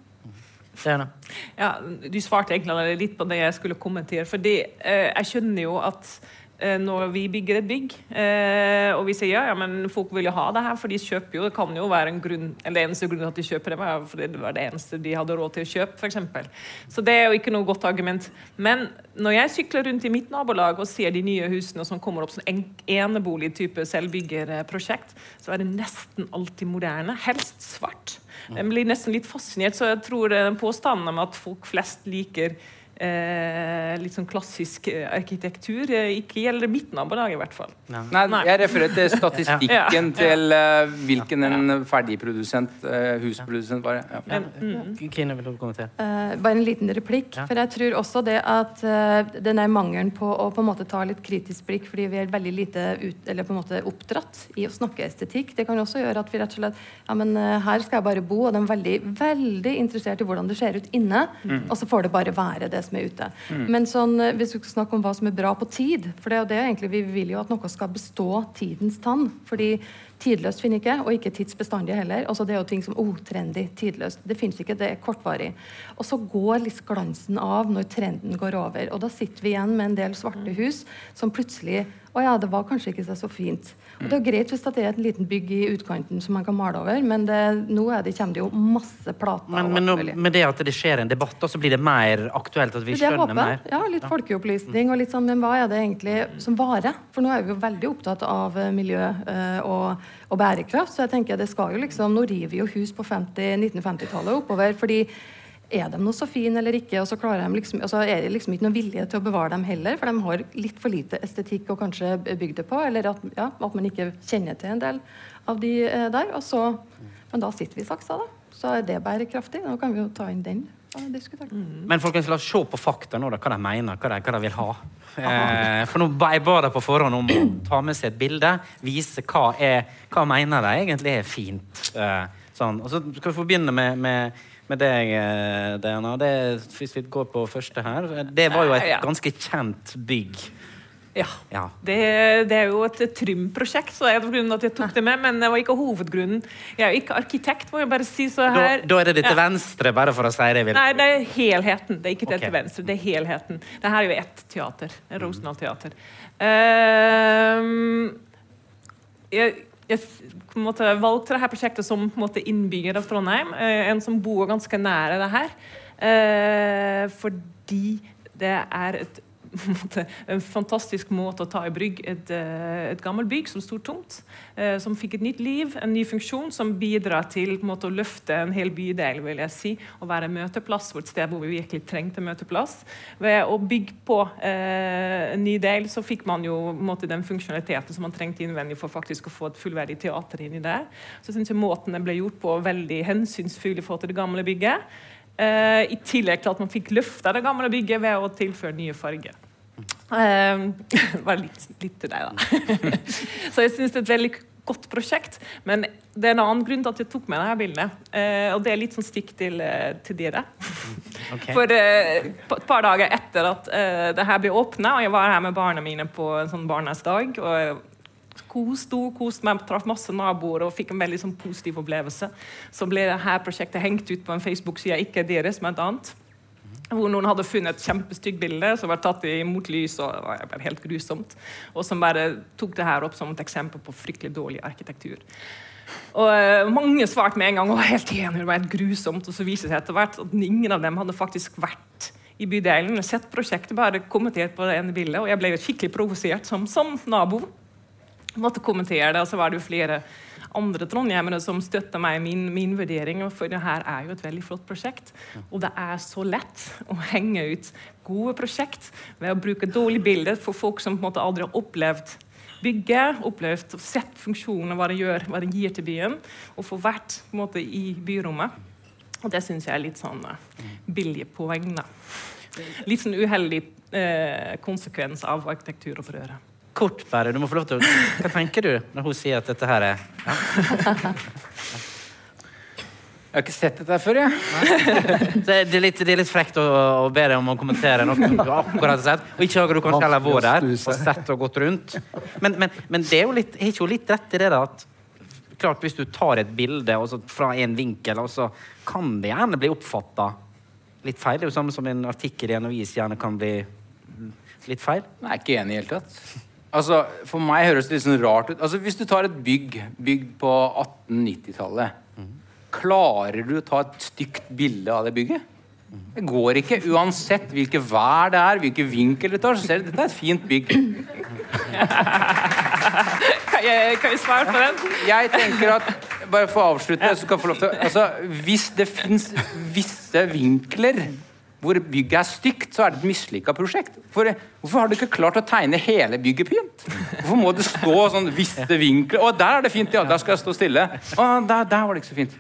Det. Ja, Du svarte egentlig litt på det jeg skulle kommentere. fordi eh, Jeg skjønner jo at når vi bygger et bygg, eh, og vi sier ja, ja, men folk vil jo ha det her, for de kjøper jo Det kan jo være en grunn, eller det eneste grunnen til at de kjøper det, var fordi det var det eneste de hadde råd til å kjøpe, f.eks. Så det er jo ikke noe godt argument. Men når jeg sykler rundt i mitt nabolag og ser de nye husene som kommer opp som en enebolig-type selvbyggerprosjekt, så er det nesten alltid moderne, helst svart. Jeg blir nesten litt fascinert, så jeg tror den påstanden om at folk flest liker eh, litt sånn klassisk eh, arkitektur, eh, ikke gjelder mitt nabolag i hvert fall. Nei, Nei. jeg refererer til statistikken Ja. Ja. til uh, hvilken en ferdigprodusent, uh, husprodusent var. Ja. Ja. Kine, vil du kommentere? Eh, bare en liten replikk. Ja. For jeg tror også det at den der mangelen på å på en måte ta litt kritisk blikk, fordi vi er veldig lite ut, eller på en måte oppdratt i å snakke estetikk, det kan også gjøre at vi rett og slett ja, men her skal jeg bare bo, og de er veldig, veldig interessert i hvordan det ser ut inne, og så får det bare være det som er ute. Men sånn, eh, hvis vi skal snakke om hva som er bra på tid, for det er jo det egentlig vi vil jo at noe skal bestå tidens tann. fordi Tidløst finner ikke, og ikke tidsbestandig heller. Altså Det er jo ting som oh, trendy, tidløst. Det fins ikke, det er kortvarig. Og så går litt glansen av når trenden går over. Og da sitter vi igjen med en del svarte hus som plutselig Å ja, det var kanskje ikke så fint. Og det er greit hvis det er et liten bygg i utkanten som man kan male over, men det, nå er det, kommer det jo masse plater. Men, men nå, med det at det skjer en debatt, så blir det mer aktuelt at vi er skjønner mer? Ja, litt folkeopplysning og litt sånn, men hva er det egentlig som varer? For nå er vi jo veldig opptatt av eh, miljø eh, og, og bærekraft, så jeg tenker det skal jo liksom, nå river vi jo hus på 50 1950-tallet oppover, fordi er de noe så fine eller ikke? Og så de liksom, altså er det liksom ikke noe vilje til å bevare dem heller, for de har litt for lite estetikk å kanskje bygge det på, eller at, ja, at man ikke kjenner til en del av de eh, der. Og så, men da sitter vi i saksa, da. Så er det bærekraftig. Nå kan vi jo ta inn den Mm. Men folkens, la oss se på fakta nå, da, hva de mener, hva de, hva de vil ha. Eh, for nå jeg ba de på forhånd om å ta med seg et bilde, vise hva, er, hva mener de egentlig er fint. Eh, sånn. Og så skal vi få begynne med, med, med deg, eh, Diana. Det, hvis vi går på første her. Det var jo et Ja. ganske kjent bygg. Ja. Ja. Det, det er jo et Trym-prosjekt, så jeg, grunnen at jeg tok det med, men det var ikke hovedgrunnen. Jeg er jo ikke arkitekt, må jeg bare si. så her... da er det det til venstre, bare for å si det. Vil. Nei, det er helheten. Det er ikke det okay. til venstre. Det er helheten. Det her er jo ett teater. Rosendal teater. Uh, jeg, jeg måte valgte dette prosjektet som måte innbygger av Trondheim. eh, en som bor ganske nære det her. Eh, fordi det er et, en fantastisk måte å ta i brygg et, eh, et gammelt bygg som sto tomt. eh, som fikk et nytt liv, en ny funksjon, som bidrar til måte, å løfte en hel bydel. vil jeg si, Og være møteplass for et sted hvor vi virkelig trengte møteplass. Ved å bygge på eh, en ny del, så fikk man jo måte, den funksjonaliteten som man trengte innvendig for faktisk å få et fullverdig teater inni der. Så jeg synes jeg måten det ble gjort på, veldig hensynsfull i forhold til det gamle bygget. Eh, I tillegg til at man fikk løfta det gamle bygget ved å tilføre nye farger. Eh, bare litt, litt til deg, da. så jeg syns det er et veldig godt prosjekt. Men det er en annen grunn til at jeg tok med dette bildet. Eh, og det er litt sånn stikk til, eh, til dere. Okay. For eh, et par dager etter at uh, det her ble åpna, og jeg var her med barna mine på en sånn barnas dag og koste kost meg, traff masse naboer og fikk en veldig sånn positiv opplevelse. Så ble det her prosjektet hengt ut på en Facebook-side, ikke deres, men et annet. Hvor noen hadde funnet et kjempestygt bilde som var tatt imot lys. og det var helt grusomt, Og som bare tok det her opp som et eksempel på fryktelig dårlig arkitektur. Og uh, Mange svarte med en gang var helt enig, det var helt grusomt. Og så viser det seg etter hvert at ingen av dem hadde faktisk vært i bydelen. Sett prosjektet, bare kommentert på det ene bildet. Og jeg ble skikkelig provosert som, som nabo. Måtte kommentere det, og så var det jo flere andre trondhjemmere som støtter meg i min, min vurdering. For det her er jo et veldig flott prosjekt. Og det er så lett å henge ut gode prosjekt ved å bruke dårlige bilder for folk som på en måte aldri har opplevd bygget, opplevd og sett funksjonen, hva det gjør, hva det gir til byen, og få vært på en måte, i byrommet. Og det syns jeg er litt sånn uh, billige poeng, da. Litt sånn uheldig eh, konsekvens av arkitekturopprøret. Kort, bare. Du må få lov til å Hva tenker du når hun sier at dette her er ja? Jeg har ikke sett dette før, jeg. det, det, er litt, det er litt frekt å, å be deg om å kommentere noe du akkurat har sett. Og ikke har du kanskje heller vært der og sett og gått rundt. Men, men, men det er jo litt, har ikke hun litt rett i det da, at klart hvis du tar et bilde fra en vinkel, og så kan det gjerne bli oppfatta litt feil. Det er jo samme som en artikkel i en avis gjerne kan bli litt feil. Nei, ikke enig i det hele tatt. Altså, For meg høres det litt sånn rart ut. Altså, Hvis du tar et bygg bygd på 1890-tallet Klarer du å ta et stygt bilde av det bygget? Det går ikke. Uansett hvilket vær det er, hvilken vinkel du tar, så ser du dette er et fint bygg. kan, jeg, kan jeg svare på den? Jeg tenker at Bare for å avslutte, så kan jeg få lov til å altså, Hvis det fins visse vinkler hvor bygget er stygt, så er det et mislykka prosjekt. For, hvorfor har du ikke klart å tegne hele bygget pynt? Hvorfor må det stå sånn visse vinkler Å, der er det fint, ja, der skal jeg stå stille. Å, der, der var det ikke så fint.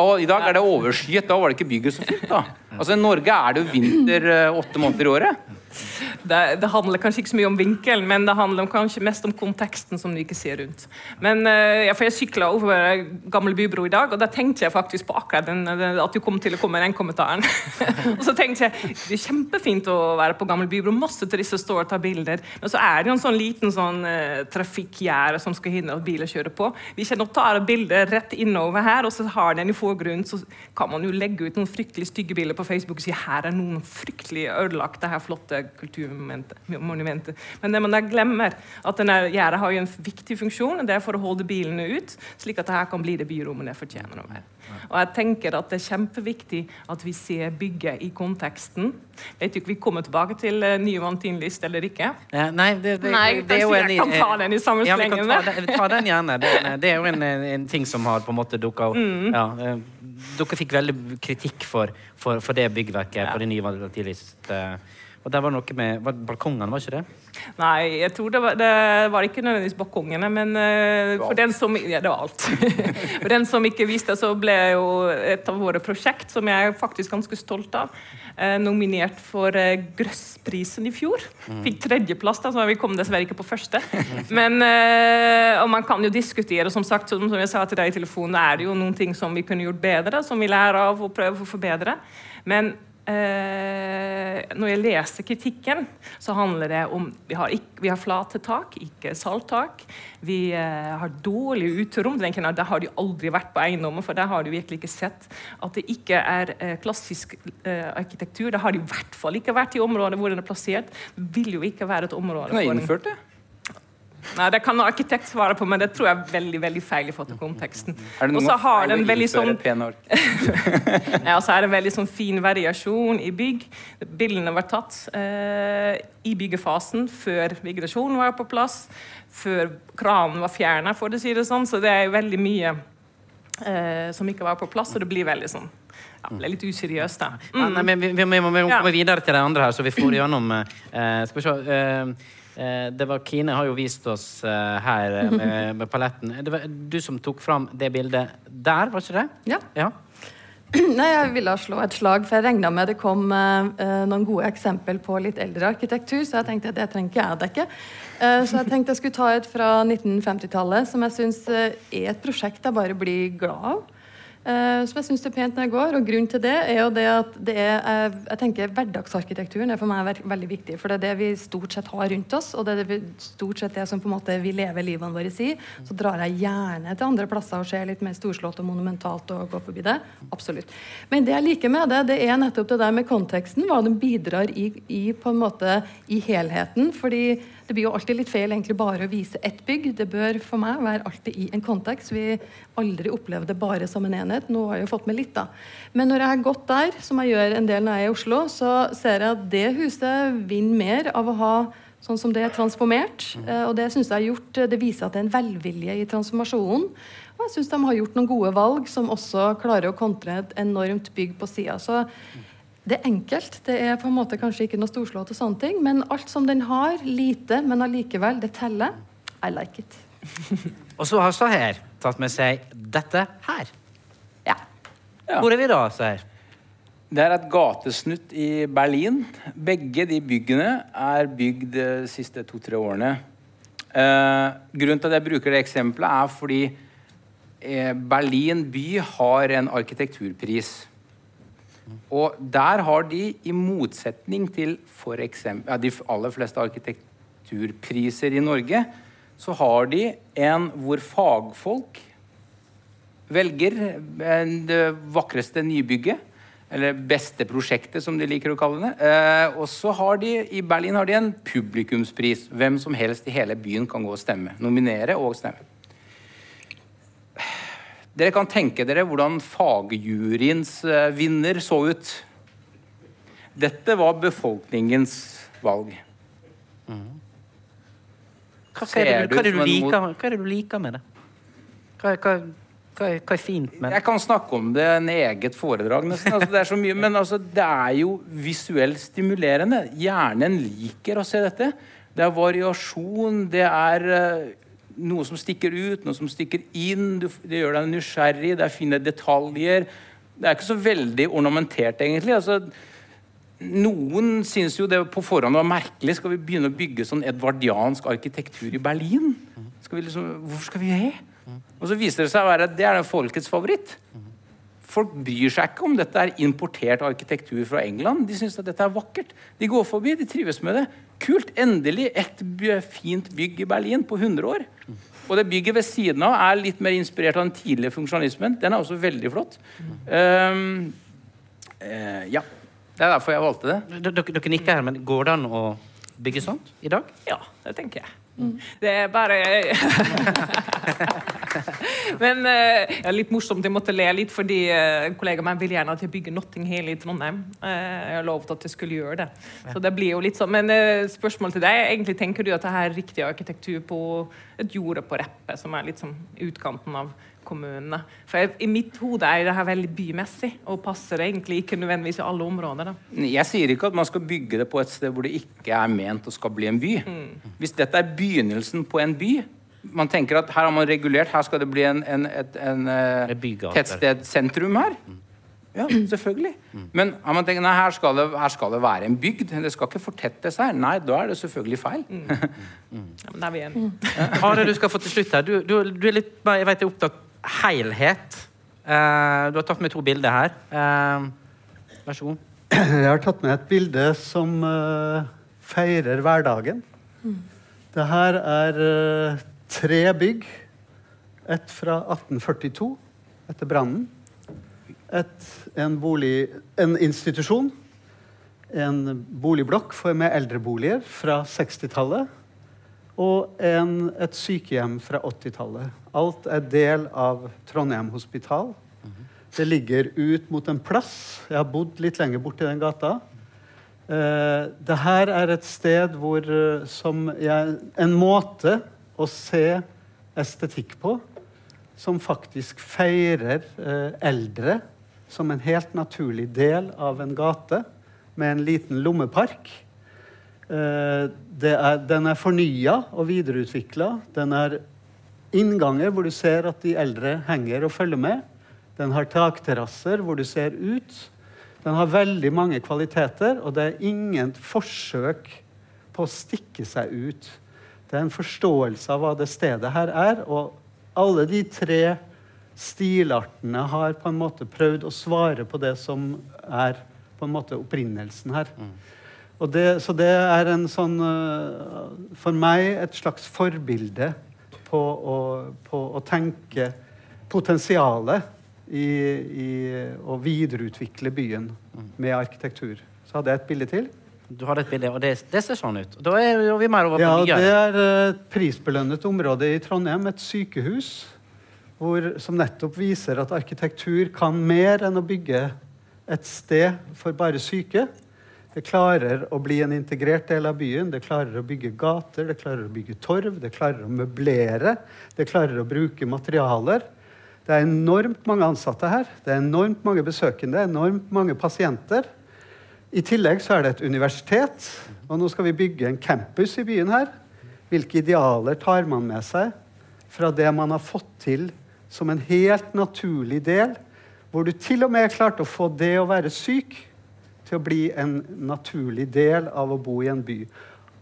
Og i dag er det overskyet. Da var det ikke bygget så fint. da. Altså I Norge er det jo vinter eh, åtte måneder i året. Det, det, handler kanskje ikke så mye om vinkelen, men det handler kanskje mest om konteksten som du ikke ser rundt. Men uh, ja, for Jeg sykla over Gammel bybro i dag, og da tenkte jeg faktisk på akkurat den, at du kom til å komme med den kommentaren. og så tenkte jeg det er kjempefint å være på Gammel bybro, masse turister står og tar bilder. Men så er det jo en sånn liten sånn uh, trafikkgjerde som skal hindre at biler kjører på. Hvis jeg nå tar bilder rett innover her, og så har den i forgrunnen, så kan man jo legge ut noen fryktelig stygge bilder på Facebook og si her er noen fryktelig ødelagte, her flotte kulturmonumentet. Men det man da glemmer, at denne gjerdet har jo en viktig funksjon, og det er for å holde bilene ut, slik at det her kan bli det byrommet det fortjener å være. Og jeg tenker at Det er kjempeviktig at vi ser bygget i konteksten. Vet ikke, Vi kommer tilbake til uh, nye vantinlyst eller ikke. Ja, nei, det, det, nei, det er jo en, jeg kan ta den i samme ja, slengen. Ta, den, ta den gjerne. Det, det, er jo en, en, ting som har på en måte dukka opp. Mm. Ja, uh, dere fikk veldig kritikk for, for, for det byggverket ja. på det nye vantinlyst. Uh, og der var noe med var balkongene, var ikke det? Nei, jeg tror det var, det var ikke nødvendigvis balkongene, men uh, for den som Ja, det var alt. for den som ikke visste, så ble jo et av våre prosjekt, som jeg er faktisk ganske stolt av, uh, nominert for uh, Grøssprisen i fjor. Mm. Fikk tredjeplass, da, så vi kom dessverre ikke på første. men Og man kan jo diskutere, som sagt, som, som jeg sa til deg i telefonen, er det jo noen ting som vi kunne gjort bedre, som vi lærer av og prøver å forbedre. Men når jeg leser kritikken, så handler det om vi har, ikke, vi har flate tak, ikke salttak. Vi eh, har dårlige uterom. Der har de aldri vært på eiendommen, for der har de virkelig ikke sett at det ikke er eh, klassisk eh, arkitektur. Det har de i hvert fall ikke vært i området hvor den er plassert. Det vil jo ikke være et område Den er innført, det. Nei, Det kan arkitekt svare på, men det tror jeg er veldig veldig feil i fotokonteksten. Er det noe feil å innføre sånn ja, så er det en veldig sånn fin variasjon i bygg. Bildene var tatt eh, i byggefasen før vegetasjonen var på plass, før kranen var fjerna, for å si det sånn. Så det er veldig mye eh, som ikke var på plass, og det blir veldig sånn ja, det er litt useriøst, da. Mm. Ja, nei, men vi, vi, vi, må, vi må komme videre til det andre her, så vi får gjennom eh, Skal vi se eh, Eh, det var Kine har jo vist oss eh, her eh, med, med, paletten. Det var du som tok fram det bildet der, var ikke det? Ja. ja. Nei, Jeg ville slå et slag, for jeg regna med det kom eh, noen gode eksempel på litt eldre arkitektur, så jeg tenkte at det trenger ikke jeg dekke. Eh, så jeg tenkte jeg skulle ta et fra 1950-tallet, som jeg syns er et prosjekt jeg bare blir glad av. Uh, som jeg syns er pent når jeg går. Og grunnen til det er jo det at det er, uh, jeg tenker hverdagsarkitekturen er for meg veldig viktig. For det er det vi stort sett har rundt oss, og det er det vi, stort sett det som på en måte vi lever livene våre i. Så drar jeg gjerne til andre plasser og ser litt mer storslått og monumentalt og går forbi det. Absolutt. Men det jeg liker med det, det er nettopp det der med konteksten, hva den bidrar i, i på en måte i helheten. fordi det blir jo alltid litt feil egentlig bare å vise ett bygg. Det bør for meg være alltid i en kontekst. Vi aldri opplevde det bare som en enhet. Nå har jeg jo fått med litt, da. Men når jeg har gått der, som jeg gjør en del når jeg er i Oslo, så ser jeg at det huset vinner mer av å ha sånn som det er transformert. Eh, og det synes jeg har gjort, det viser at det er en velvilje i transformasjonen. Og jeg syns de har gjort noen gode valg som også klarer å kontre et enormt bygg på sida. Så det er enkelt. Det er på en måte kanskje ikke noe storslått, og sånne ting, men alt som den har, lite, men allikevel, det teller. I like it. og så har Saher tatt med seg dette her. Ja. Ja. Hvor er vi da, Seir? Det er et gatesnutt i Berlin. Begge de byggene er bygd de siste to-tre årene. Eh, grunnen til at jeg bruker det eksempelet, er fordi eh, Berlin by har en arkitekturpris. Og der har de, i motsetning til for eksempel, ja, de aller fleste arkitekturpriser i Norge, så har de en hvor fagfolk velger eh, det vakreste nybygget. Eller beste prosjektet, som de liker å kalle det. Eh, og så har de i Berlin har de en publikumspris. Hvem som helst i hele byen kan gå og stemme. Nominere og stemme. Dere kan tenke dere hvordan fagjuryens eh, vinner så ut. Dette var befolkningens valg. Hva, hva, er, du- hva, er, liker, hva er det du liker med det? Er, hva er fint med det? Jeg kan snakke om det en eget foredrag, nesten. Altså, det er så mye, men altså, det er jo visuelt stimulerende. Hjernen liker å se dette. Det er variasjon, det er eh, noe som stikker ut, noe som stikker inn. Du, det gjør deg nysgjerrig, det er fine detaljer. Det er ikke så veldig ornamentert, egentlig. altså noen syns jo det på forhånd var merkelig. Skal vi begynne å bygge sånn edvardiansk arkitektur i Berlin? Skal liksom, hvorfor skal vi det? Og så viser det seg å være det er folkets favoritt. Folk bryr seg ikke om dette er importert arkitektur fra England. De syns at dette er vakkert. De går forbi, de trives med det. Kult! Endelig et fint bygg i Berlin på 100 år. Og det bygget ved siden av er litt mer inspirert av den tidlige funksjonalismen. Den er også veldig flott. Um, uh, ja. Det er derfor jeg valgte det. Dere, dere nikker her, men går det an å bygge sånt i dag? Ja, det tenker jeg. Det er bare Men eh, ja, litt morsomt, jeg måtte le litt, fordi uh, en kollega meg vil gjerne at jeg bygger Notting Hill i Trondheim. Eh, jeg har lovet at jeg skulle gjøre det. Så det blir jo litt sånn. Men uh, spørsmål til deg, egentlig tenker du at det her er riktig arkitektur på et jorde på Reppe, som er litt sånn utkanten av kommunene? For jeg, i mitt hode er det her veldig bymessig, og passer det egentlig ikke nødvendigvis i alle områder. da. Jeg sier ikke at man skal bygge det på et sted hvor det ikke er ment å skal bli en by. Hvis dette er begynnelsen på en by Man tenker at her har man regulert, her skal det bli en, en, et, en, eh, En tettstedssentrum her. Ja, selvfølgelig. Men har man tenkt, nei, her, skal det, her skal det være en bygd. Det skal ikke fortettes her. Nei, da er det selvfølgelig feil. Ja, men da er vi enige. Are, du skal få til slutt her. Du, du, du er litt jeg vet, jeg er opptatt helhet. Uh, du har tatt med to bilder her. Uh, vær så god. Jeg har tatt med et bilde som uh, feirer hverdagen. Det her er tre bygg. Et fra 1842, etter brannen. En, en institusjon. En boligblokk med eldreboliger fra 60-tallet. Og en, et sykehjem fra 80-tallet. Alt er del av Trondheim Hospital. Det ligger ut mot en plass. Jeg har bodd litt lenger borti den gata. Eh, det her er et sted hvor eh, som jeg, En måte å se estetikk på som faktisk feirer eh, eldre som en helt naturlig del av en gate med en liten lommepark. Det er, den er fornya og videreutvikla. Den er innganger hvor du ser at de eldre henger og følger med. Den har takterrasser hvor du ser ut. Den har veldig mange kvaliteter, og det er ingen forsøk på å stikke seg ut. Det er en forståelse av hva det stedet her er, og alle de tre stilartene har på en måte prøvd å svare på det som er på en måte opprinnelsen her. Og det, så det er en sånn øh, For meg et slags forbilde på å, på å tenke potensialet i, i å videreutvikle byen med arkitektur. Så hadde jeg et bilde til. Du hadde et bilde, og det, det ser sånn ut. Da er vi mer over på Ja, byene. det er et prisbelønnet område i Trondheim, et sykehus, hvor, som nettopp viser at arkitektur kan mer enn å bygge et sted for bare syke. Det klarer å bli en integrert del av byen. Det klarer å bygge gater, det klarer å bygge torv, det klarer å møblere, det klarer å bruke materialer. Det er enormt mange ansatte her. Det er enormt mange besøkende, enormt mange pasienter. I tillegg så er det et universitet, og nå skal vi bygge en campus i byen her. Hvilke idealer tar man med seg fra det man har fått til som en helt naturlig del hvor du til og med klarte å få det å være syk til å bli en naturlig del av å bo i en by.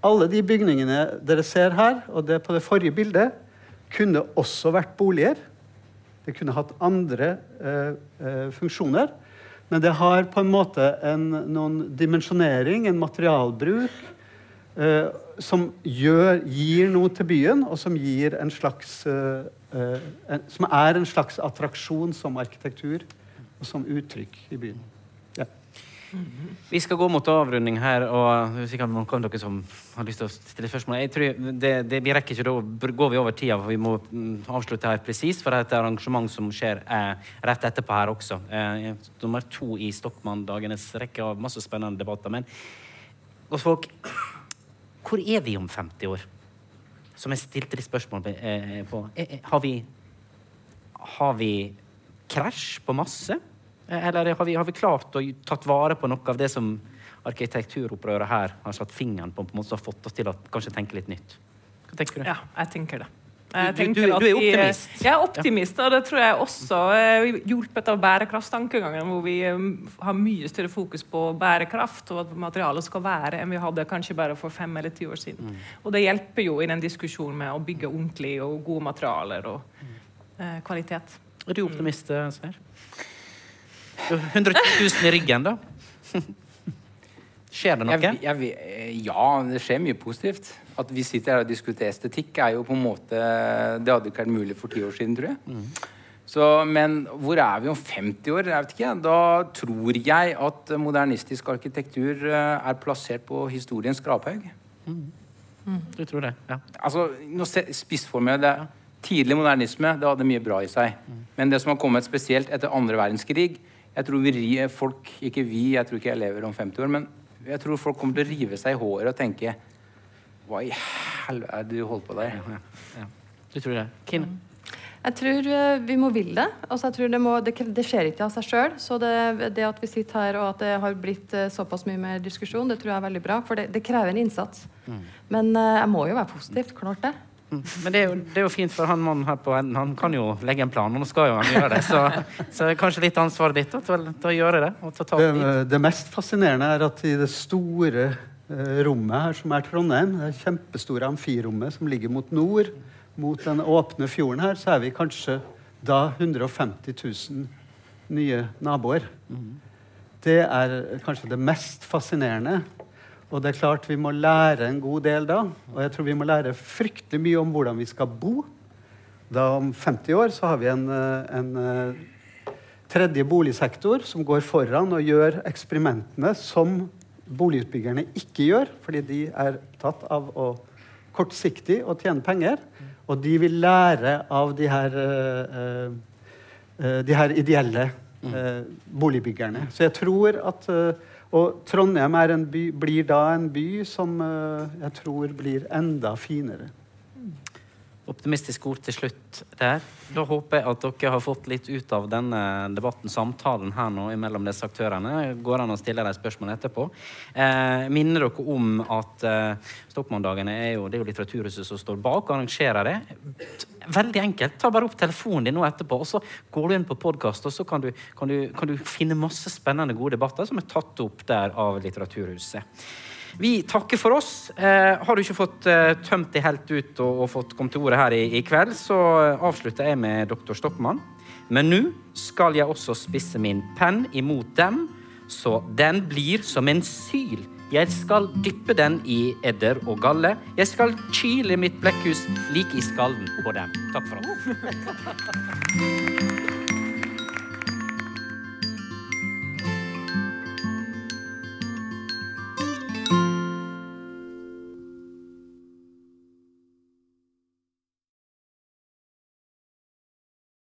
Alle de bygningene dere ser her, og det på det forrige bildet, kunne også vært boliger. Det kunne hatt andre eh, eh, funksjoner. Men det har på en måte en, noen dimensjonering, en materialbruk, eh, som gjør, gir noe til byen, og som, slags, eh, eh, en, som er en slags attraksjon som arkitektur og som uttrykk i byen. Vi skal gå mot avrunding her, og sikkert noen av dere som har lyst til å stille spørsmål. Jeg tror det, det, Vi rekker ikke, da går vi over tida, for vi må mm, avslutte her presis. For det er et arrangement som skjer eh, rett etterpå her også. Eh, nummer to i Stokmann-dagenes rekke av masse spennende debatter. Men folk, hvor er vi om 50 år? Som jeg stilte litt spørsmål eh, på. Eh, eh, har vi Har vi krasj på masse? Eller har vi, har vi, klart å tatt vare på noe av det som arkitekturopprøret her har satt fingeren på, på en måte som har fått oss til å kanskje tenke litt nytt? Hva tenker du? Ja, jeg tenker det. Jeg du, du, du, er optimist? Jeg er optimist, og det tror jeg også er hjulpet av bærekraftstankegangen, hvor vi um, har mye større fokus på bærekraft og at materialet skal være enn vi hadde kanskje bare for fem eller ti år siden. Mm. Og det hjelper jo i den diskusjonen med å bygge ordentlig og gode materialer og mm. eh, kvalitet. Er du optimist, Sveir? 100 000 i ryggen, da? Skjer det noe? Jeg, jeg, ja, det skjer mye positivt. At vi sitter her og diskuterer estetikk, er jo på en måte Det hadde ikke vært mulig for ti år siden, tror jeg. Mm. Så, men hvor er vi om 50 år? Jeg vet ikke. Da tror jeg at modernistisk arkitektur eh, er plassert på historiens skraphaug. Mm. Mm. Du tror det? Ja. Altså, nå spissformer det. Tidlig modernisme det hadde mye bra i seg. Mm. Men det som har kommet spesielt etter andre verdenskrig, jeg tror vi, folk, ikke vi, jeg tror ikke jeg lever om 50 år, men jeg tror folk kommer til å rive seg i håret og tenke Hva i helvete er det du holder på der? Ja, ja. Du tror det? Kine? Jeg tror eh, vi må ville det. Altså, jeg tror det, må, det, det, skjer ikke av seg sjøl. Så det, det, at vi sitter her og at det har blitt eh, såpass mye mer diskusjon, det tror jeg er veldig bra. For det, krever en innsats. Mm. Men uh, jeg må jo være positivt. Klart det. Mm. Men det er, jo, det er, jo, fint, for han mannen her på enden han kan jo legge en plan. Og nå skal jo han gjøre det. Så, så kanskje litt ansvaret ditt til, til, å gjøre det. og ta det, det mest fascinerende er at i det store eh, rommet her, som er Trondheim, det kjempestore amfirommet som ligger mot nord, mot den åpne fjorden her, så er vi kanskje da 150 000 nye naboer. Mm. Det er kanskje det mest fascinerende. Og det er klart vi må lære en god del da. Og jeg tror vi må lære fryktelig mye om hvordan vi skal bo. Da om 50 år så har vi en, eh, en eh, tredje boligsektor som går foran og gjør eksperimentene som boligutbyggerne ikke gjør, fordi de er tatt av å kortsiktig å tjene penger. Og de vil lære av de her, uh, de her ideelle uh, boligbyggerne. Så jeg tror at og Trondheim by, blir da en by som uh, jeg tror blir enda finere. Optimistisk ord til slutt der. Da håper jeg at dere har fått litt ut av denne debatten, samtalen her nå mellom disse aktørene. Går an å stille deg spørsmål etterpå. Eh, minner dere om at eh, Stokmanndagene er jo, det er jo Litteraturhuset som står bak og arrangerer det. Veldig enkelt. Ta bare opp telefonen din nå etterpå, og så går du inn på podkast, og så kan du, kan, du, kan du finne masse spennende, gode debatter som er tatt opp der av Litteraturhuset. Vi takker for oss. Eh, har du ikke fått eh, tømt det helt ut og, og fått kommet til ordet her i, i, kveld, så avslutter jeg med doktor Stockmann. Men nå skal jeg også spisse min penn imot dem, så den blir som en syl. Jeg skal dyppe den i edder og galle. Jeg skal kyle mitt blekkhus like i skallen på dem. Takk for oss.